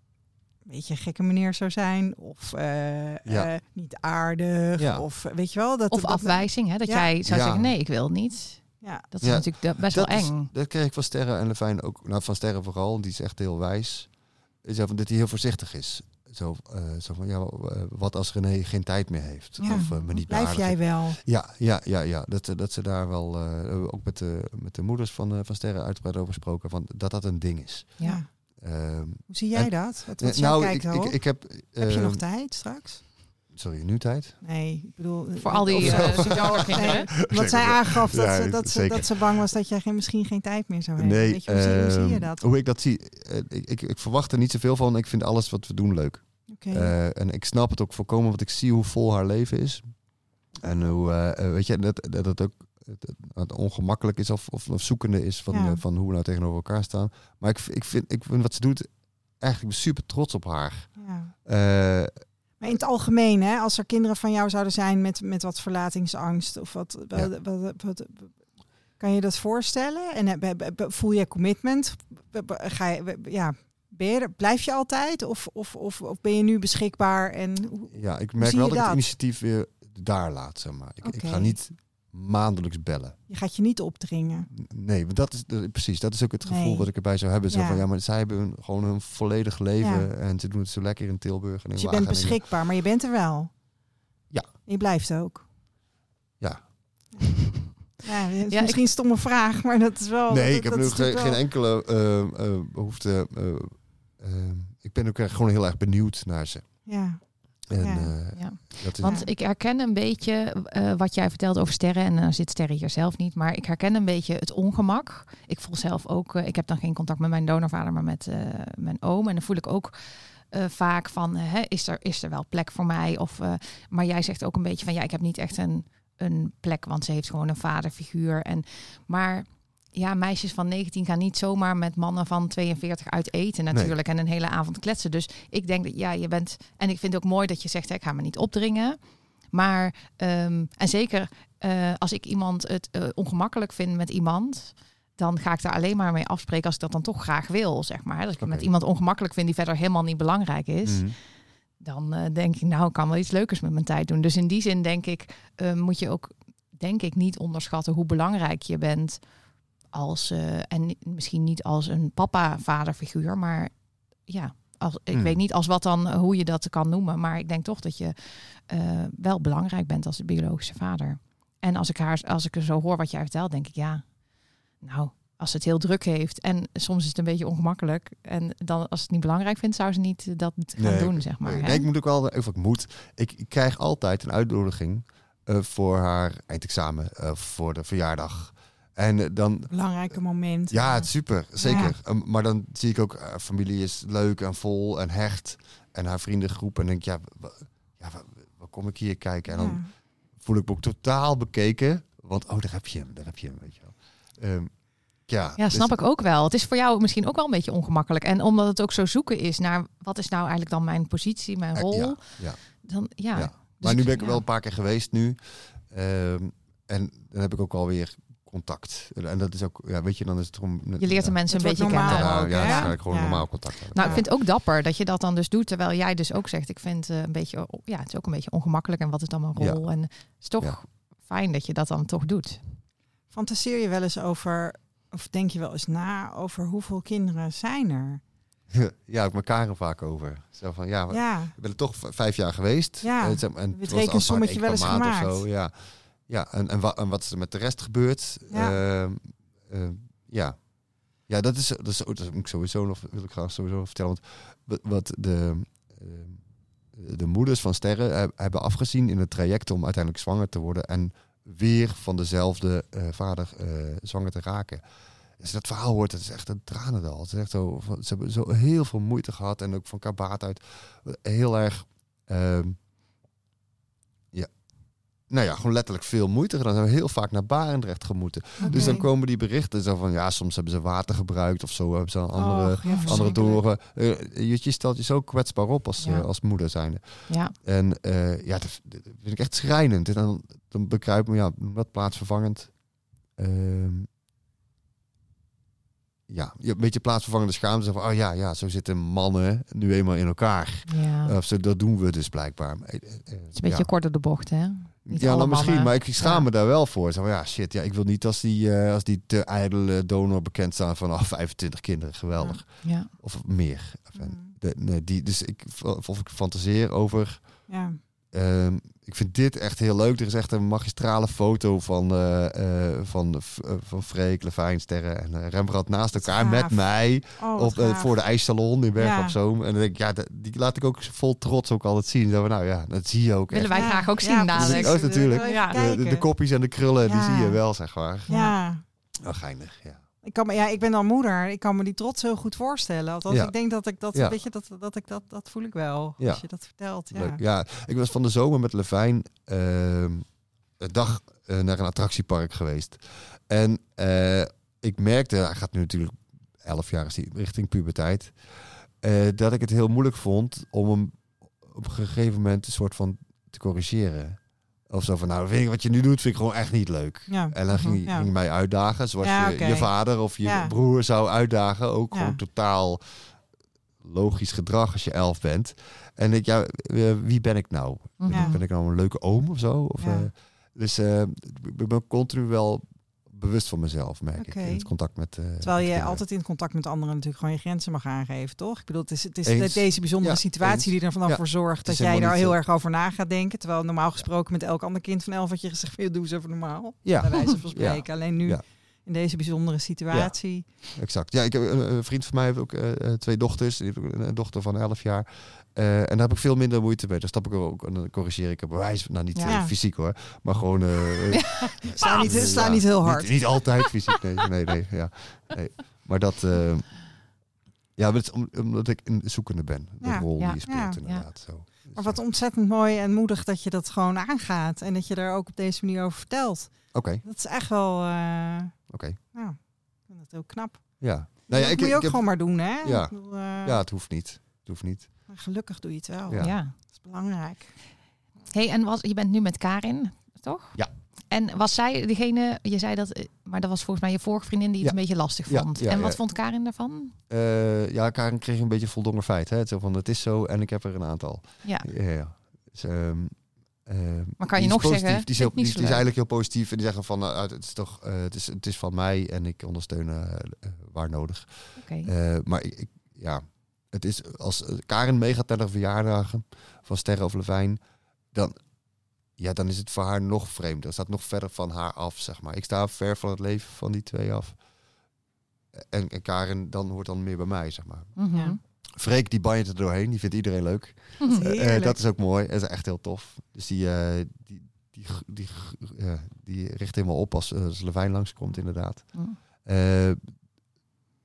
een beetje een gekke meneer zou zijn. Of eh, Ja. eh, niet aardig. Ja. Of weet je wel. Dat, Of dat- afwijzing, hè? dat Ja. jij zou Ja. zeggen, nee, ik wil niet. Ja, Dat is Ja. natuurlijk de- best dat, wel is- eng. dat kreeg ik van Sterren en Levijn ook. Nou, van Sterren vooral. Die is echt heel wijs. Is van dat hij heel voorzichtig is. Zo, eh, zo van, ja, wat als René geen tijd meer heeft? Ja. Of me niet blijf jij wel. Ja, ja, ja, ja. Dat, ze- dat ze daar wel, eh, ook met de, met de moeders van, eh, van Sterren uitgebreid over gesproken, van, dat dat een ding is. Ja. Ehm, Hoe zie jij En- dat? Wat, wat jij nou, ik, kijkt ik, erop? ik heb... Heb je nog ehm, tijd straks? Sorry, nu tijd? Nee, ik bedoel... Voor al die eh, kinderen. Wat zij aangaf dat, Ja, ze, dat, ze, dat ze bang was dat jij geen, misschien geen tijd meer zou hebben. Nee, Weet je, hoe, zie, hoe zie je ehm, dat? Hoe ik dat zie? eh, ik, ik, ik verwacht er niet zoveel van. Ik vind alles wat we doen leuk. Oké. Eh, en ik snap het ook volkomen, want ik zie hoe vol haar leven is. En hoe, weet je, dat, dat het ook het, het ongemakkelijk is of, of, of zoekende is van, Ja. eh, van hoe we nou tegenover elkaar staan. Maar ik, ik, vind, ik vind wat ze doet, eigenlijk super trots op haar. ja. Eh, Maar in het algemeen, hè, als er kinderen van jou zouden zijn met, met wat verlatingsangst of wat, Ja. wat, wat, wat- kan je dat voorstellen? En heb- voel je commitment? Ga je, ja, ben je er, blijf je altijd? Of, of, of, of ben je nu beschikbaar? En hoe- ja, ik merk wel dat ik het initiatief weer daar laat, zeg maar. Ik, ik ga niet maandelijks bellen. je gaat je niet opdringen. Nee, want dat is de- precies, dat is ook het gevoel Nee. wat ik erbij zou hebben. Zo Ja. van, ja, maar zij hebben hun, gewoon een volledig leven Ja. en ze doen het zo lekker in Tilburg. En in Dus je bent beschikbaar, maar je bent er wel. Ja. Je blijft ook. Ja. [laughs] Ja, het is Ja, misschien een stomme vraag, maar dat is wel. Nee, dat- ik heb dat nu geen, enkele eh, eh, behoefte. eh, ik ben ook echt gewoon heel erg benieuwd naar ze. Ja, En, Ja. eh, Ja. dat is, Want ik herken een beetje eh, wat jij vertelt over sterren. En dan zit sterren hier zelf niet. Maar ik herken een beetje het ongemak. Ik voel zelf ook. eh, ik heb dan geen contact met mijn donorvader, maar met mijn oom. En dan voel ik ook vaak van: hè, is, er, is er wel plek voor mij? Of, maar jij zegt ook een beetje van: ja, ik heb niet echt een, een plek, want ze heeft gewoon een vaderfiguur. En, maar ja, meisjes van 19 gaan niet zomaar met mannen van 42 uit eten natuurlijk. En een hele avond kletsen. Dus ik denk dat ja, je bent. En ik vind het ook mooi dat je zegt: hè, ik ga me niet opdringen. Maar, ehm, en zeker eh, als ik iemand het eh, ongemakkelijk vind met iemand, dan ga ik daar alleen maar mee afspreken als ik dat dan toch graag wil, zeg maar. Als ik met iemand ongemakkelijk vind die verder helemaal niet belangrijk is, Mhm. dan eh, denk ik, nou, ik kan wel iets leukers met mijn tijd doen. Dus in die zin denk ik, moet je ook, denk ik, niet onderschatten hoe belangrijk je bent als, eh, en misschien niet als een papa-vaderfiguur, maar ja, als, ik Hmm. weet niet als wat dan, eh, hoe je dat kan noemen. Maar ik denk toch dat je eh, wel belangrijk bent als de biologische vader. En als ik, haar, als ik er zo hoor wat jij vertelt, denk ik, ja, nou, als ze het heel druk heeft en soms is het een beetje ongemakkelijk. En dan als het niet belangrijk vindt, zou ze niet dat gaan Nee, doen, zeg maar. Nee, hè? ik moet ook wel, of ik moet, ik, ik krijg altijd een uitnodiging voor haar eindexamen, voor de verjaardag. En eh, dan, Belangrijke moment. ja, het super, zeker. Um, maar dan zie ik ook, haar familie is leuk en vol en hecht. En haar vriendengroep. En denk ik, ja, ja wa- wat kom ik hier kijken? En dan Ja. voel ik me ook totaal bekeken. Want, oh, daar heb je hem, daar heb je hem, weet je wel. Ehm, ja, Ja, snap ik ook wel. Het is voor jou misschien ook wel een beetje ongemakkelijk. En omdat het ook zo zoeken is naar wat is nou eigenlijk dan mijn positie, mijn rol. Ja, ja. Dan ja. Ja. Dus Maar nu ben ik wel een paar keer geweest nu. Ehm, en dan heb ik ook alweer contact. En, en dat is ook, ja, weet je, dan is het gewoon... Je leert de mensen een beetje kennen. Ja, ja, hè? het is eigenlijk gewoon Ja. normaal contact hebben. Nou, ik vind het ook dapper dat je dat dan dus doet, terwijl jij dus ook zegt, ik vind eh, een beetje, ja, het is ook een beetje ongemakkelijk en wat is dan mijn Ja. rol? En het is toch Ja. fijn dat je dat dan toch doet. Fantaseer je wel eens over, of denk je wel eens na over hoeveel kinderen zijn er? [laughs] ja, ik elkaar er vaak over. Zo van, ja, Ja, ik ben er toch vijf jaar geweest. Ja, maar, en het het was rekensommetje wel eens per maand of gemaakt. Zo, ja, ja en, en, wa- en wat is er met de rest gebeurd? Ja. Ehm, ehm, ja. Ja, dat is, dat is, dat moet ik sowieso nog, wil ik graag sowieso vertellen. Want wat- de, ehm, de moeders van sterren heb- hebben afgezien in het traject om uiteindelijk zwanger te worden en weer van dezelfde eh, vader eh, zwanger te raken. Als je dat verhaal hoort, het is echt een tranendal. Het is echt zo, ze hebben zo heel veel moeite gehad en ook van kabaat uit heel erg, nou ja, gewoon letterlijk veel moeite gedaan. Ze hebben heel vaak naar Barendrecht gemoeten. Dus dan komen die berichten zo van, ja, soms hebben ze water gebruikt of zo, hebben ze een andere, ja, andere donoren. Eh, je, je stelt je zo kwetsbaar op als, Ja. eh, als moeder zijnde. Ja, En eh, ja, dat, dat vind ik echt schrijnend. En dan, dan begrijp ik me, ja, wat plaatsvervangend. Ehm, ja, je een beetje plaatsvervangende schaamte. Van, oh ja, ja, zo zitten mannen nu eenmaal in elkaar. ja. Of zo, dat doen we dus blijkbaar. Het is een beetje ja. kort door de bocht, hè? Niet ja, nou misschien, maar ik schaam Ja. me daar wel voor. Zo, van, ja, shit, ja, ik wil niet als die, eh, als die te ijdele donor bekend staan van oh, [laughs] 25 kinderen, geweldig. Ja. Of meer. Mm. de, nee, die, dus ik, of ik fantaseer over Ehm, ik vind dit echt heel leuk. Er is echt een magistrale foto van, eh, eh, van, eh, van Freek, Levijn, Sterren en Rembrandt naast elkaar gaaf. met mij Oh, op, eh, voor de ijssalon in Bergen Ja. op Zoom. En dan denk ik, ja, dat- die laat ik ook vol trots ook altijd zien. Zo van, nou ja, dat zie je ook Willen echt. wij graag ook zien ja, dadelijk. Oh, natuurlijk. De, de, kopjes en de krullen, die zie je wel, zeg maar. Ja. Oh, geinig, ja. Ik, kan me, ja, ik ben dan moeder. Ik kan me die trots heel goed voorstellen. Althans, Ja. ik denk dat ik dat, Ja. weet je, dat, dat ik dat, dat voel ik wel. Ja. Als je dat vertelt. Ja. Leuk. Ja, ik was van de zomer met Levijn ehm, een dag eh, naar een attractiepark geweest. En eh, ik merkte, hij gaat nu natuurlijk 11 jaar is hij richting puberteit, eh, dat ik het heel moeilijk vond om hem op een gegeven moment een soort van te corrigeren. Of zo van, nou, vind ik wat je nu doet, vind ik gewoon echt niet leuk. Ja. En dan ging, Mhm, ja. ging mij uitdagen, zoals Ja, je je vader of je broer zou uitdagen. Ook gewoon totaal logisch gedrag als je elf bent. En ik, ja, eh, wie ben ik nou? Ben, Mhm. Ik, ben ik nou een leuke oom of zo? Of, eh, dus eh, ik ben continu wel bewust van mezelf, merk ik. In het contact met. eh, Terwijl je altijd in contact met anderen natuurlijk gewoon je grenzen mag aangeven, toch? Ik bedoel, het is, het is Eens. deze bijzondere Ja, situatie eens. die er vanaf Ja. voor zorgt dat jij daar heel zo. erg over na gaat denken. Terwijl normaal gesproken met elk ander kind van elf had je gezegd, van, doe eens even normaal. Ja, Bij wijze van [laughs] Ja. spreken. Alleen nu Ja. in deze bijzondere situatie. exact. Ja, ik heb een, een vriend van mij heeft ook eh, eh, twee dochters. Die heeft een dochter van 11 jaar. Eh, en daar heb ik veel minder moeite mee. Daar stap ik er ook en dan corrigeer ik op bewijs. Nou, niet Ja. eh, fysiek hoor, maar gewoon. eh, [laughs] Sla niet, sla niet heel hard. Niet, niet altijd fysiek, nee. nee, nee, ja. nee. Maar dat... ja, maar het is om- omdat ik een zoekende ben. De Ja, rol die je speelt inderdaad. Zo. Maar wat ontzettend mooi en moedig dat je dat gewoon aangaat. En dat je er ook op deze manier over vertelt. Oké, Dat is echt wel, oké. nou, ik vind dat heel knap. Ja. Nou ja, dat ik, moet je ik ook heb- gewoon maar doen, hè? Ja. Bedoel, ja, het hoeft niet. Het hoeft niet. maar Gelukkig doe je het wel. Ja. Ja. Dat is belangrijk. Hey, en was, je bent nu met Karin, toch? Ja. En was zij degene, je zei dat, eh, maar dat was volgens mij je vorige vriendin die het Ja. een beetje lastig vond. ja, en wat ja. vond Karin daarvan? Eh, ja, Karen kreeg een beetje voldongen feit. Hè? Zo van, het is zo en ik heb er een aantal. Ja. Ja, ja. Dus, ehm, ehm, Maar kan je die is nog positief. zeggen, Die is, heel, die, die is eigenlijk heel positief. En die zeggen van, nou, het is toch, eh, het, is, het is van mij en ik ondersteun waar nodig. Oké. Eh, maar ik, ik- ja, het is als eh, Karen meegaat naar de verjaardagen van Sterre of Levijn, dan, ja, dan is het voor haar nog vreemder. Het staat nog verder van haar af, zeg maar. Ik sta ver van het leven van die twee af. En, en Karen dan hoort dan meer bij mij, zeg maar. Ja. Freek die banjert er doorheen, die vindt iedereen leuk. [laughs] Eh, Heerlijk. dat is ook mooi. Dat is echt heel tof. Dus die, eh, die, die, die, ja, die richt helemaal op als, eh, als Levijn langskomt, inderdaad. Eh,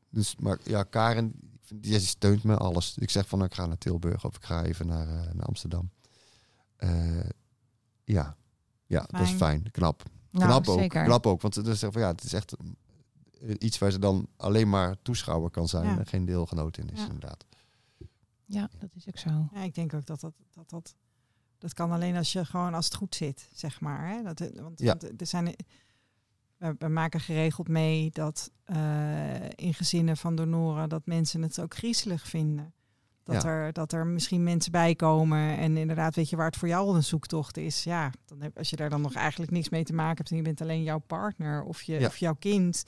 dus, maar ja, Karen, die steunt me alles. Ik zeg van, ik ga naar Tilburg of ik ga even naar, eh, naar Amsterdam. Eh, ja. ja, dat is Fijn. Knap. Nou, knap ook. zeker. Knap ook. Want het is, van, ja, het is echt iets waar ze dan alleen maar toeschouwer kan zijn Ja. en geen deelgenoot in is, Ja. inderdaad. Ja, dat is ook zo. Ja, ik denk ook dat dat, dat, dat, dat kan alleen als je gewoon als het goed zit, zeg maar. Hè? Dat, want, Ja. want er zijn, we, we maken geregeld mee dat eh, in gezinnen van donoren dat mensen het ook griezelig vinden. Dat, Ja. er, dat er misschien mensen bij komen en inderdaad weet je waar het voor jou al een zoektocht is. Ja, dan heb, als je daar dan nog eigenlijk niks mee te maken hebt en je bent alleen jouw partner of, je, Ja. of jouw kind,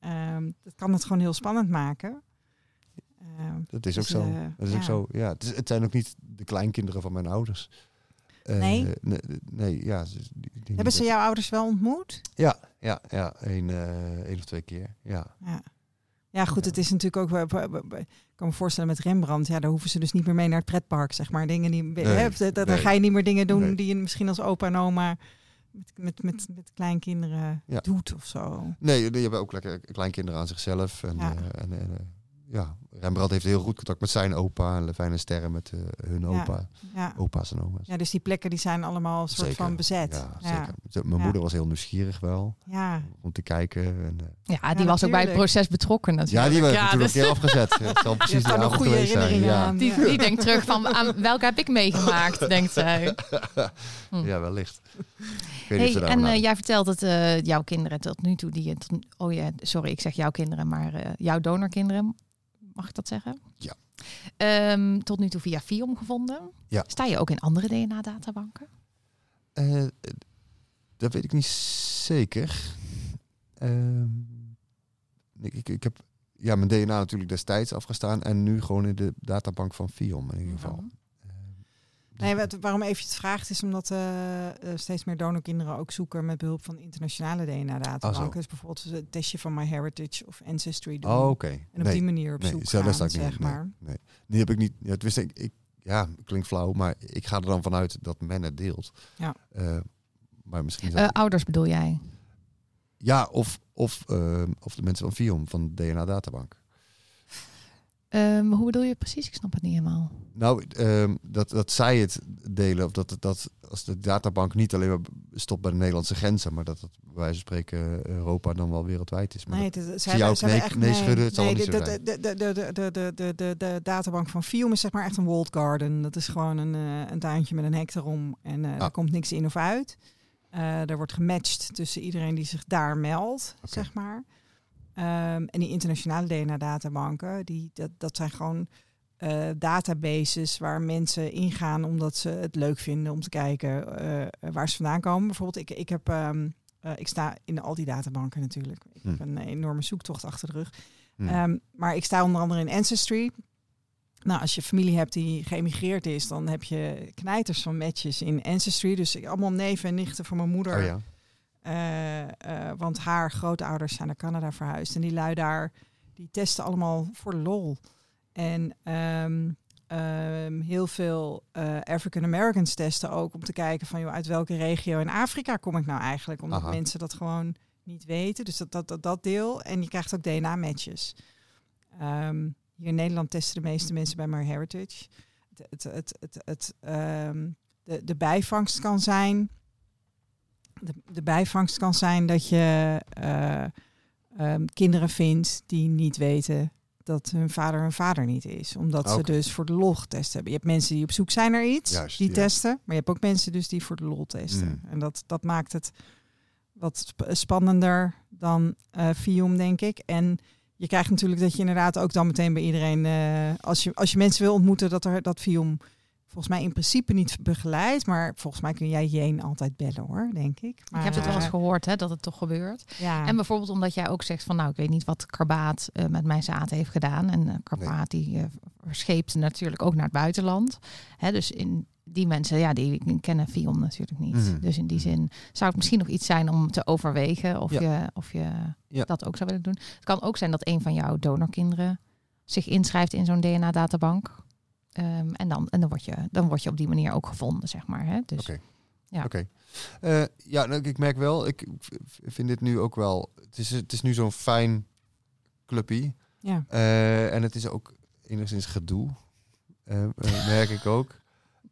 ehm, dat kan het gewoon heel spannend maken. Ehm, Dat is ook dus, zo. eh, Dat is ja. ook zo. Ja, het, is, het zijn ook niet de kleinkinderen van mijn ouders. Eh, Nee? nee, nee, ja. Hebben ze jouw ouders wel ontmoet? Ja, ja, ja. Een, eh, één of twee keer. Ja. Ja. Ja, goed, het is natuurlijk ook. Ik kan me voorstellen met Rembrandt, ja, daar hoeven ze dus niet meer mee naar het pretpark, zeg maar. Dingen die. Nee, hè, dat- nee. ga je niet meer dingen doen Nee. die je misschien als opa en oma met, met, met, met kleinkinderen Ja. doet of zo. Nee, die hebben ook lekker kleinkinderen aan zichzelf. En, Ja. eh, en, en, eh, ja, Rembrandt heeft heel goed contact met zijn opa. En Levijn en Sterren met eh, hun opa. Ja. Opa's en oma's. ja, dus die plekken die zijn allemaal een soort Zeker. van bezet. Ja, Ja. zeker. Zo, Mijn Ja. moeder was heel nieuwsgierig wel. Ja. Om te kijken. En, eh, Ja, die was ook bij het proces betrokken natuurlijk. ja, die werd Ja, natuurlijk dus- een keer afgezet. Het zal [laughs] precies de avond goede geweest zijn. Ja. aan. Die, Ja. die denkt terug van aan welke heb ik meegemaakt, [laughs] denkt zij. Hm. ja, wellicht. Hey, ze en eh, jij vertelt dat eh, jouw kinderen tot nu toe die tot, oh ja, sorry, ik zeg jouw kinderen, maar eh, jouw donorkinderen, mag ik dat zeggen? Ja. Ehm, tot nu toe via FIOM gevonden. Ja. Sta je ook in andere DNA-databanken? Eh, dat weet ik niet zeker. Ehm, ik, ik, ik heb ja, mijn DNA natuurlijk destijds afgestaan en nu gewoon in de databank van FIOM in ieder geval. Mhm. Nee, wat, waarom even het vraagt is omdat eh, eh, steeds meer donorkinderen ook zoeken met behulp van internationale Ah. DNA-databanken. dus bijvoorbeeld een testje van MyHeritage of Ancestry doen. Oh, oké. En op Nee, die manier op nee, zoek gaan, niet zeg maar. nee. Die heb ik niet. Ja, het wist ik, ik. Ja, klinkt flauw, maar ik ga er dan vanuit dat men het deelt. Ja. Eh, maar misschien is Eh, dat- ouders bedoel jij? ja, of, of, ehm, of de mensen van FIOM, van de DNA-databank. Ehm, hoe bedoel je precies? Ik snap het niet helemaal. Nou, ehm, dat, dat zij het delen, of dat, het- dat als de databank niet alleen maar stopt bij de Nederlandse grenzen, maar dat het bij wijze van spreken Europa dan wel wereldwijd is. Maar Nee, dat- het- ze zie nee- echt nee schudden, het zal nee, niet de, zo de, zijn. de, de, de, de, de, de, de, de databank van Fium is zeg maar echt een walled garden. Dat is gewoon een, eh, een tuintje met een hek erom en eh Ah. daar komt niks in of uit. Eh er wordt gematcht tussen iedereen die zich daar meldt, zeg maar. Ehm, en die internationale DNA-databanken, die, dat, dat zijn gewoon eh, databases waar mensen ingaan omdat ze het leuk vinden om te kijken eh, waar ze vandaan komen. Bijvoorbeeld, ik, ik, heb, ehm, eh, ik sta in al die databanken natuurlijk. Ik Hm. heb een enorme zoektocht achter de rug. Hm. Ehm, maar ik sta onder andere in Ancestry. Nou, als je familie hebt die geëmigreerd is, dan heb je knijters van matches in Ancestry. Dus ik- allemaal neven en nichten van mijn moeder. oh ja. Eh, eh, want haar grootouders zijn naar Canada verhuisd. En die lui daar, die testen allemaal voor lol. En ehm, ehm, heel veel eh, African Americans testen ook om te kijken van joh, uit welke regio in Afrika kom ik nou eigenlijk. Omdat Aha. mensen dat gewoon niet weten. Dus dat, dat, dat, dat deel. En je krijgt ook DNA-matches. Ehm, hier in Nederland testen de meeste mensen bij MyHeritage. Het, het, het, het, het, de, de bijvangst kan zijn de, de bijvangst kan zijn dat je eh, ehm, kinderen vindt die niet weten dat hun vader hun vader niet is. Omdat ze dus voor de lol getest hebben. Je hebt mensen die op zoek zijn naar iets, Juist, die ja. testen. Maar je hebt ook mensen dus die voor de lol testen. Mm. En dat, dat maakt het wat sp- spannender dan Fium, denk ik. En je krijgt natuurlijk dat je inderdaad ook dan meteen bij iedereen... eh, als, je, als je mensen wil ontmoeten, dat er dat Fium volgens mij in principe niet begeleid. Maar volgens mij kun jij Jeen altijd bellen hoor, denk ik. Maar, ik heb het wel eens eh, gehoord hè, dat het toch gebeurt. Ja. En bijvoorbeeld omdat jij ook zegt van nou, ik weet niet wat Karbaat eh, met mijn zaad heeft gedaan. En eh, Karbaat die eh, verscheept natuurlijk ook naar het buitenland. Hè, dus in die mensen, ja, die kennen Fion natuurlijk niet. Mhm. Dus in die zin zou het misschien nog iets zijn om te overwegen of Ja. je, of je Ja. dat ook zou willen doen. Het kan ook zijn dat een van jouw donorkinderen zich inschrijft in zo'n DNA-databank. Ehm, en dan, en dan, word je, dan word je op die manier ook gevonden, zeg maar. Hè? Dus Oké. Ja. Oké. Eh, ja, nou, ik merk wel, ik vind dit nu ook wel. Het is, het is nu zo'n fijn clubje. ja. Eh, en het is ook enigszins gedoe. eh, [laughs] merk ik ook.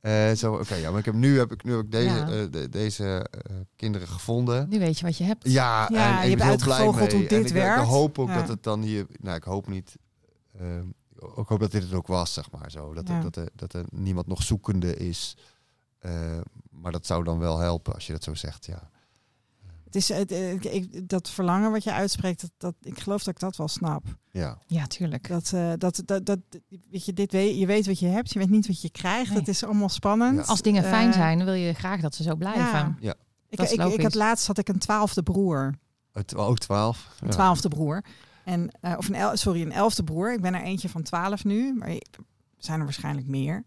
Eh, zo, oké, ja, maar ik heb nu heb ik nu heb ik deze, Ja. eh, de- deze kinderen gevonden. nu weet je wat je hebt. Ja, Ja, en je ik ben hebt heel blij mee. hoe dit en ik, ik werkt. hoop ook Ja. dat het dan hier. Nou, ik hoop niet. eh, ik hoop dat dit het ook was, zeg maar zo. Dat, Ja. er, dat, er, dat er niemand nog zoekende is. Eh, maar dat zou dan wel helpen als je dat zo zegt, ja. Het is, het, eh, ik- dat verlangen wat je uitspreekt, dat, dat, ik geloof dat ik dat wel snap. Ja, Ja, tuurlijk. Dat, eh, dat, dat, dat, weet je, dit weet, je weet wat je hebt, je weet niet wat je krijgt. Nee. Het is allemaal spannend. Ja. Als dingen fijn zijn, wil je graag dat ze zo blijven. Ja. Ik, Dat is ik, ik had laatst had ik een twaalfde broer. het, ook twaalf. Een twaalfde broer. En, eh, of een el, sorry, een elfde broer. Ik ben er eentje van twaalf nu, maar er zijn er waarschijnlijk meer.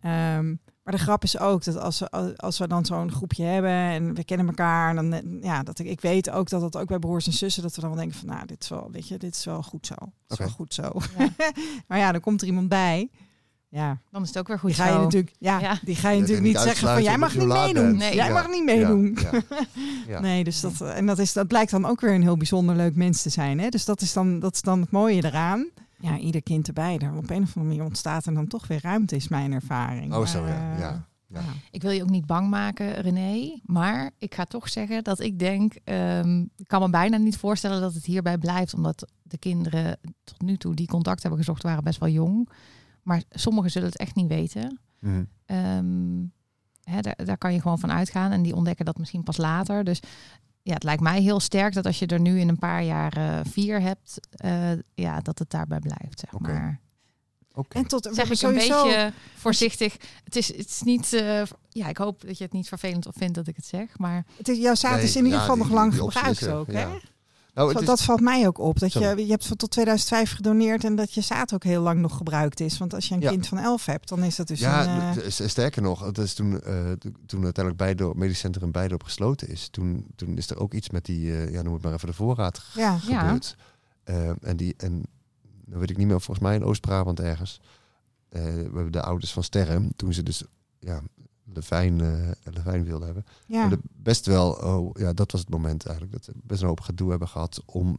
Ehm, maar de grap is ook dat als we, als we dan zo'n groepje hebben en we kennen elkaar, en dan eh, ja, dat ik, ik weet ook dat dat ook bij broers en zussen, dat we dan wel denken van, nou, dit is wel, weet je, dit is wel goed zo. Dit is wel goed zo. Ja. [laughs] maar ja, dan komt er iemand bij. Ja, Dan is het ook weer goed die ga je zo. natuurlijk, ja, Ja. die ga je natuurlijk niet zeggen van, jij mag niet meedoen. Nee. Jij Ja. mag niet meedoen. [laughs] Ja. Nee, dus dat, en dat, is, dat blijkt dan ook weer een heel bijzonder leuk mens te zijn. Hè? Dus dat is, dan, dat is dan het mooie eraan. Ja, ieder kind erbij. Daar op een of andere manier ontstaat er dan toch weer ruimte, is mijn ervaring. Oh, zo, ja. eh, Ja. Ja. Ik wil je ook niet bang maken, René. Maar ik ga toch zeggen dat ik denk... ehm, ik kan me bijna niet voorstellen dat het hierbij blijft. Omdat de kinderen tot nu toe die contact hebben gezocht waren best wel jong. Maar sommigen zullen het echt niet weten. Mhm. Ehm, hè, daar, daar kan je gewoon van uitgaan. En die ontdekken dat misschien pas later. Dus ja, het lijkt mij heel sterk dat als je er nu in een paar jaar eh, vier hebt... eh, ja, dat het daarbij blijft, zeg Oké. maar. Oké. En tot we zeg ik een sowieso. beetje voorzichtig. Het is, het is niet. eh, ja, ik hoop dat je het niet vervelend of vindt dat ik het zeg. Maar Het is, jouw zaad Nee, is in ieder geval nog lang gebruikt ook. ja. Nou, dat, is, dat valt mij ook op. Dat je, Sorry. je hebt van tot 2005 gedoneerd en dat je zaad ook heel lang nog gebruikt is. Want als je een Ja. kind van 11 hebt, dan is dat dus ja, een. eh, sterker nog, het is toen, eh, to- toen uiteindelijk Beidorp, medisch centrum Beidorp gesloten is, toen, toen is er ook iets met die, eh, ja, noem het maar even de voorraad ja. Ja. gebeurd. Eh, en die, en dan weet ik niet meer, volgens mij in Oost-Brabant ergens. Eh, we hebben de ouders van Sterren, toen ze dus ja, Levijn, eh Levijn wilden hebben. ja. best wel, oh, ja, dat was het moment eigenlijk, dat we best een hoop gedoe hebben gehad om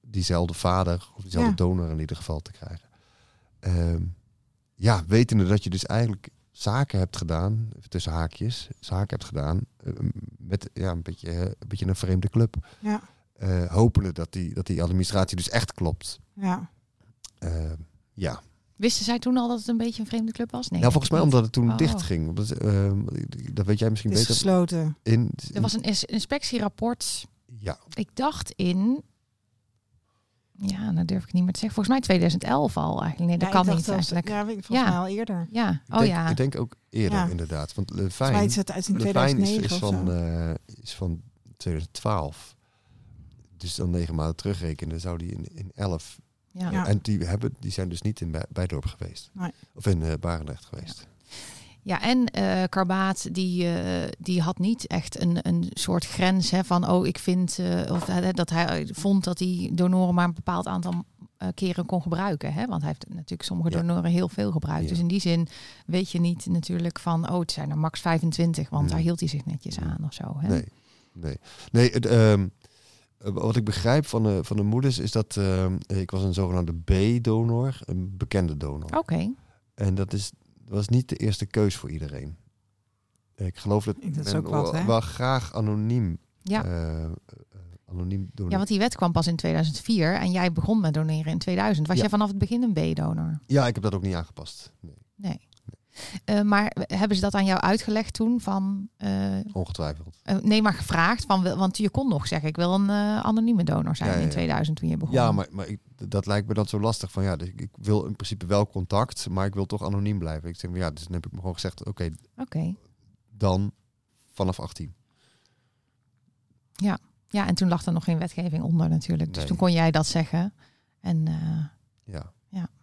diezelfde vader of diezelfde Ja. donor in ieder geval te krijgen. Ehm, ja, wetende dat je dus eigenlijk zaken hebt gedaan, tussen haakjes, zaken hebt gedaan eh, met ja, een, beetje, eh, een beetje een vreemde club. ja. Eh, hopende dat die, dat die administratie dus echt klopt. ja. Ehm, ja, wisten zij toen al dat het een beetje een vreemde club was? Nee. nou, volgens mij omdat het toen Oh. dicht ging. Dat, ehm, dat weet jij misschien Het is beter. gesloten. In. Er was een ins- inspectierapport. ja, Ik dacht in. Ja, dat durf ik niet meer te zeggen. Volgens mij 2011 al eigenlijk. Nee, dat Ja, kan ik dacht niet eigenlijk. Ja, volgens Ja. mij al eerder. Ja, ik oh denk, ja. ik denk ook eerder Ja. inderdaad. Want Levijn, is het uit in Levijn 2009 is, is, of van, eh, is van 2012. Dus dan negen maanden terugrekenen zou die in, in 11. Ja. Ja. En die, hebben, die zijn dus niet in Bij- Bijdorp geweest. Nee. Of in eh Barendrecht geweest. Ja, en eh Karbaat die, eh, die had niet echt een, een soort grens hè, van oh, ik vind eh, of dat hij vond dat die donoren maar een bepaald aantal keren kon gebruiken. Hè? Want hij heeft natuurlijk sommige Ja. donoren heel veel gebruikt. Ja. Dus in die zin weet je niet natuurlijk van oh, het zijn er max 25, want Nee. daar hield hij zich netjes aan of zo. Hè? Nee, nee. nee het, ehm, eh, wat ik begrijp van de, van de moeders is dat ehm, ik was een zogenaamde B-donor, een bekende donor. Oké, En dat is, was niet de eerste keus voor iedereen. Ik geloof dat, Dat is men ook wat, wel, graag anoniem, ja. eh, eh, anoniem donor. Ja, want die wet kwam pas in 2004 en jij begon met doneren in 2000. Was Ja. jij vanaf het begin een B-donor? Ja, ik heb dat ook niet aangepast. Nee. Nee. Eh, maar hebben ze dat aan jou uitgelegd toen? Van, eh, Ongetwijfeld. eh, nee, maar gevraagd. Van, want je kon nog zeggen, ik wil een anonieme donor zijn Ja, ja, in ja. 2000 toen je begon. Ja, maar, maar ik, dat lijkt me dan zo lastig. Van ja, dus ik wil in principe wel contact, maar ik wil toch anoniem blijven. Ik zeg, ja, dus dan heb ik me gewoon gezegd, oké, Oké. dan vanaf 18. Ja, en toen lag er nog geen wetgeving onder natuurlijk. Dus Nee. toen kon jij dat zeggen. En Ja.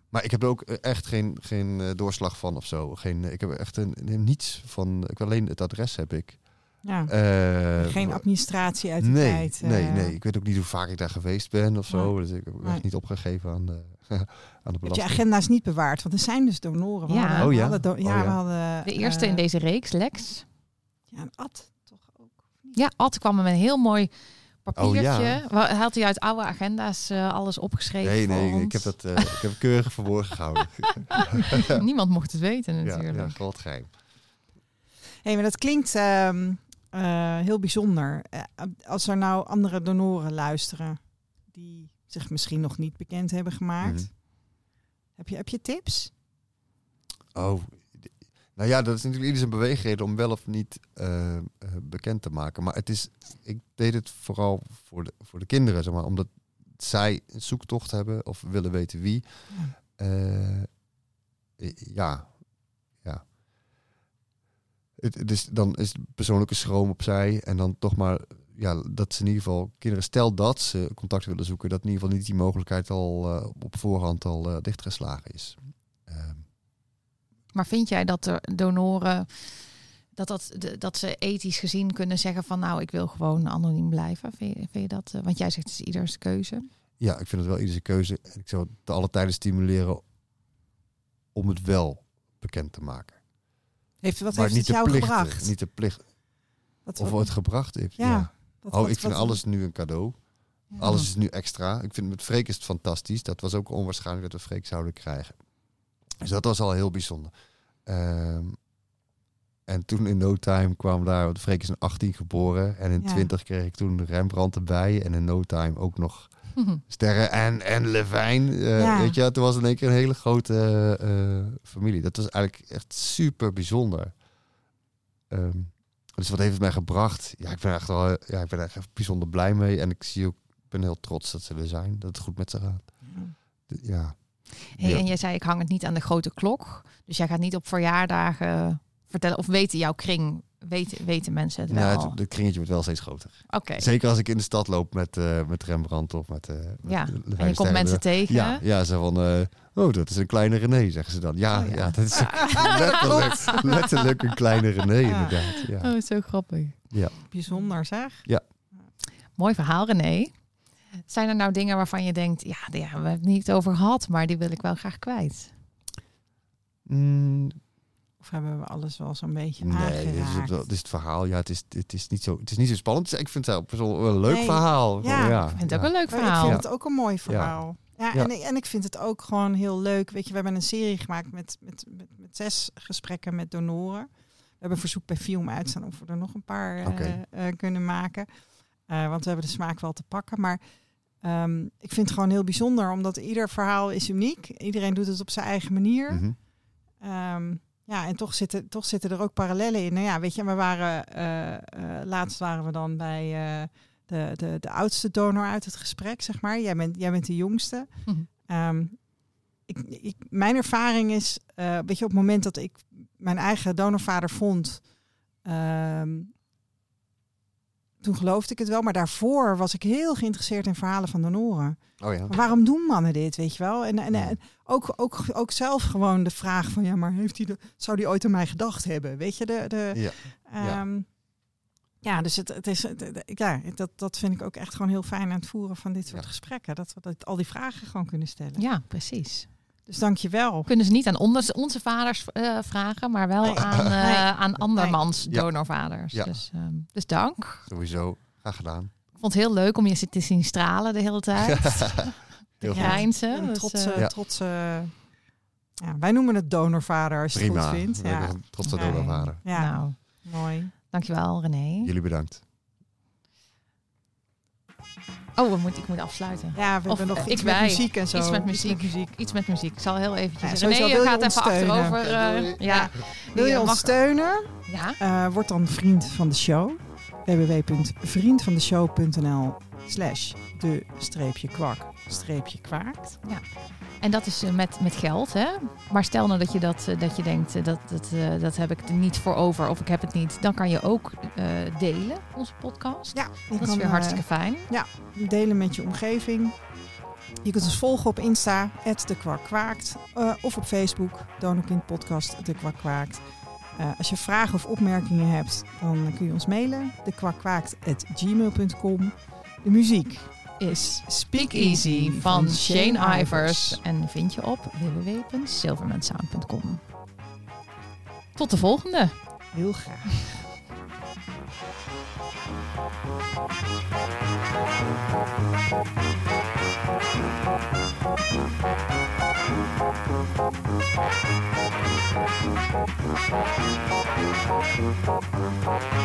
Maar ik heb er ook eh, echt geen, geen eh, doorslag van of zo. Geen, ik heb er echt een, een- niets van. Ik alleen het adres heb ik. Ja. Eh, Geen administratie uit die nee, tijd. eh. nee, nee. Ik weet ook niet hoe vaak ik daar geweest ben of zo. Dus ik heb Nee. echt niet opgegeven aan de, [laughs] aan de Je je belasting. agenda's niet bewaard, want er zijn dus donoren. Ja. hadden- Oh we ja? do- Oh we hadden... de eerste eh, in deze reeks, Lex. Ja, een ad toch ook. Ja, Ad kwam met een heel mooi papiertje. Oh, ja. Had hij uit oude agenda's eh, alles opgeschreven Nee, nee, ons. ik heb dat eh, ik heb keurig verborgen gehouden. [laughs] Niemand mocht het weten ja, natuurlijk. ja, groot geheim. Hé, maar dat klinkt ehm, eh, heel bijzonder. Als er nou andere donoren luisteren die zich misschien nog niet bekend hebben gemaakt. Mhm. heb, je, heb je tips? Oh, nou ja, dat is natuurlijk ieder zijn beweegreden om wel of niet eh, eh, bekend te maken. Maar het is, ik deed het vooral voor de, voor de kinderen, zeg maar, omdat zij een zoektocht hebben of willen weten wie. Eh, ja, ja. Het, is, dan is persoonlijke schroom opzij en dan toch maar, ja, dat ze in ieder geval, kinderen, stel dat ze contact willen zoeken, dat in ieder geval niet die mogelijkheid al op voorhand al dichtgeslagen is. Ehm, Maar vind jij dat de donoren dat, dat, de- dat ze ethisch gezien kunnen zeggen van nou, ik wil gewoon anoniem blijven? Vind je, vind je dat? eh, Want jij zegt het is ieders keuze. Ja, ik vind het wel iedere keuze. En ik zou het te alle tijden stimuleren om het wel bekend te maken. Heeft, wat maar heeft niet het de jou plichten, gebracht? Niet de plicht. Wat, Of wat- het gebracht heeft. Ja, Ja. wat- oh, wat- ik vind wat- alles nu een cadeau. Ja. Alles is nu extra. Ik vind met Freek is het fantastisch. Dat was ook onwaarschijnlijk dat we Freek zouden krijgen. Dus dat was al heel bijzonder. Ehm, en toen in no time kwam daar, want Freek is in 18 geboren. En in Ja. 20 kreeg ik toen Rembrandt erbij. En in no time ook nog [laughs] Sterren en, en Levijn. eh, Ja. Weet je, het was in één keer een hele grote eh, familie. Dat was eigenlijk echt super bijzonder. Ehm, dus wat heeft het mij gebracht? Ja, ik ben echt wel, ja, ik ben echt bijzonder blij mee. En ik zie ook, ik ben heel trots dat ze er zijn. Dat het goed met ze gaat. Ja. Hey, Ja. En jij zei ik hang het niet aan de grote klok. Dus jij gaat niet op verjaardagen vertellen of weten jouw kring, weten, weten mensen het wel? Nou, het, het kringetje wordt wel steeds groter. Oké. Zeker als ik in de stad loop met, eh, met Rembrandt of met, eh met Ja, En je komt mensen tegen. Ja, ja, ze van, eh, oh, dat is een kleine René, zeggen ze dan. Ja, Oh, ja. ja. dat is [laughs] letterlijk, letterlijk een kleine René, inderdaad. Ja. Oh, zo grappig. Bijzonder zeg. Mooi verhaal, René. Zijn er nou dingen waarvan je denkt, ja, ja, we hebben het niet over gehad, maar die wil ik wel graag kwijt? Mm, Of hebben we alles wel zo'n beetje nee, dit is, aangeraakt? het, dit is het verhaal. Ja, het is, het is, niet, zo, het is niet zo spannend. Ik vind het wel een leuk Nee. verhaal. Ja, Gewoon, Ik vind het ook ja. een leuk Maar Ik verhaal. vind het ook een mooi verhaal. Ja, Ja. En, ik, en ik vind het ook gewoon heel leuk. Weet je, we hebben een serie gemaakt met, met, met, met zes gesprekken met donoren. We hebben een verzoek bij Film uitstaan of we er nog een paar eh, eh, kunnen maken. Eh, want we hebben de smaak wel te pakken. Maar ehm, ik vind het gewoon heel bijzonder, omdat ieder verhaal is uniek. Iedereen doet het op zijn eigen manier. Mhm. Ehm, ja, en toch zitten, toch zitten er ook parallellen in. Nou ja, weet je, we waren eh, eh, laatst waren we dan bij eh, de, de, de oudste donor uit het gesprek, zeg maar. Jij bent, jij bent de jongste. Mhm. Ehm, ik, ik, mijn ervaring is, eh, weet je, op het moment dat ik mijn eigen donorvader vond, ehm, toen geloofde ik het wel. Maar daarvoor was ik heel geïnteresseerd in verhalen van donoren. Oh ja. Waarom doen mannen dit, weet je wel? En, en, Ja. en ook, ook, ook zelf gewoon de vraag van, ja, maar heeft hij de, zou hij ooit aan mij gedacht hebben? Weet je, de, de, Ja. Ja. Ehm, ja, dus het, het is, het- het- ja, dat, dat vind ik ook echt gewoon heel fijn aan het voeren van dit soort Ja. gesprekken. Dat we dat, al die vragen gewoon kunnen stellen. Ja, precies. Dus dank je wel. Kunnen ze niet aan onze, onze vaders eh, vragen, maar wel Nee. aan, eh, Nee. aan andermans donorvaders. Ja. Dus, ehm, dus dank. Sowieso. Graag gedaan. Ik vond het heel leuk om je te zien stralen de hele tijd. [laughs] Heel. Grijnzen. Een Dus, trotse, eh, Ja. trotse, ja, wij noemen het donorvader als je het Prima. goed vindt. Ja, wel trots op Nee. donorvader. ja Nou, mooi. dankjewel René. Jullie bedankt. Oh, we moeten, ik moet afsluiten. Ja, we Of, hebben nog eh, iets met wij. muziek en zo. Iets met muziek. Iets met muziek. Ik zal heel eventjes... Ja, sowieso René, wil je gaat ons even steunen. achterover. Ja, eh, ja. Wil je ons steunen? Ja. Eh, word dan vriend van de show. www.vriendvandeshow.nl slash de streepje kwak streepje kwaakt. En dat is eh, met, met geld, hè? Maar stel nou dat je, dat, eh, dat je denkt, eh, dat, dat, dat heb ik er niet voor over of ik heb het niet. Dan kan je ook delen, onze podcast. Ja, dat is weer hartstikke fijn. delen met je omgeving. Je kunt ons volgen op Insta, de kwak kwaakt. eh, of op Facebook, Donokind Podcast, de kwak kwaakt. Eh, als je vragen of opmerkingen hebt, dan kun je ons mailen. dekwakwaakt.gmail.com De muziek Is Speak Easy van Shane Ivers. En vind je op www.silvermansound.com. Tot de volgende. Heel graag. Thank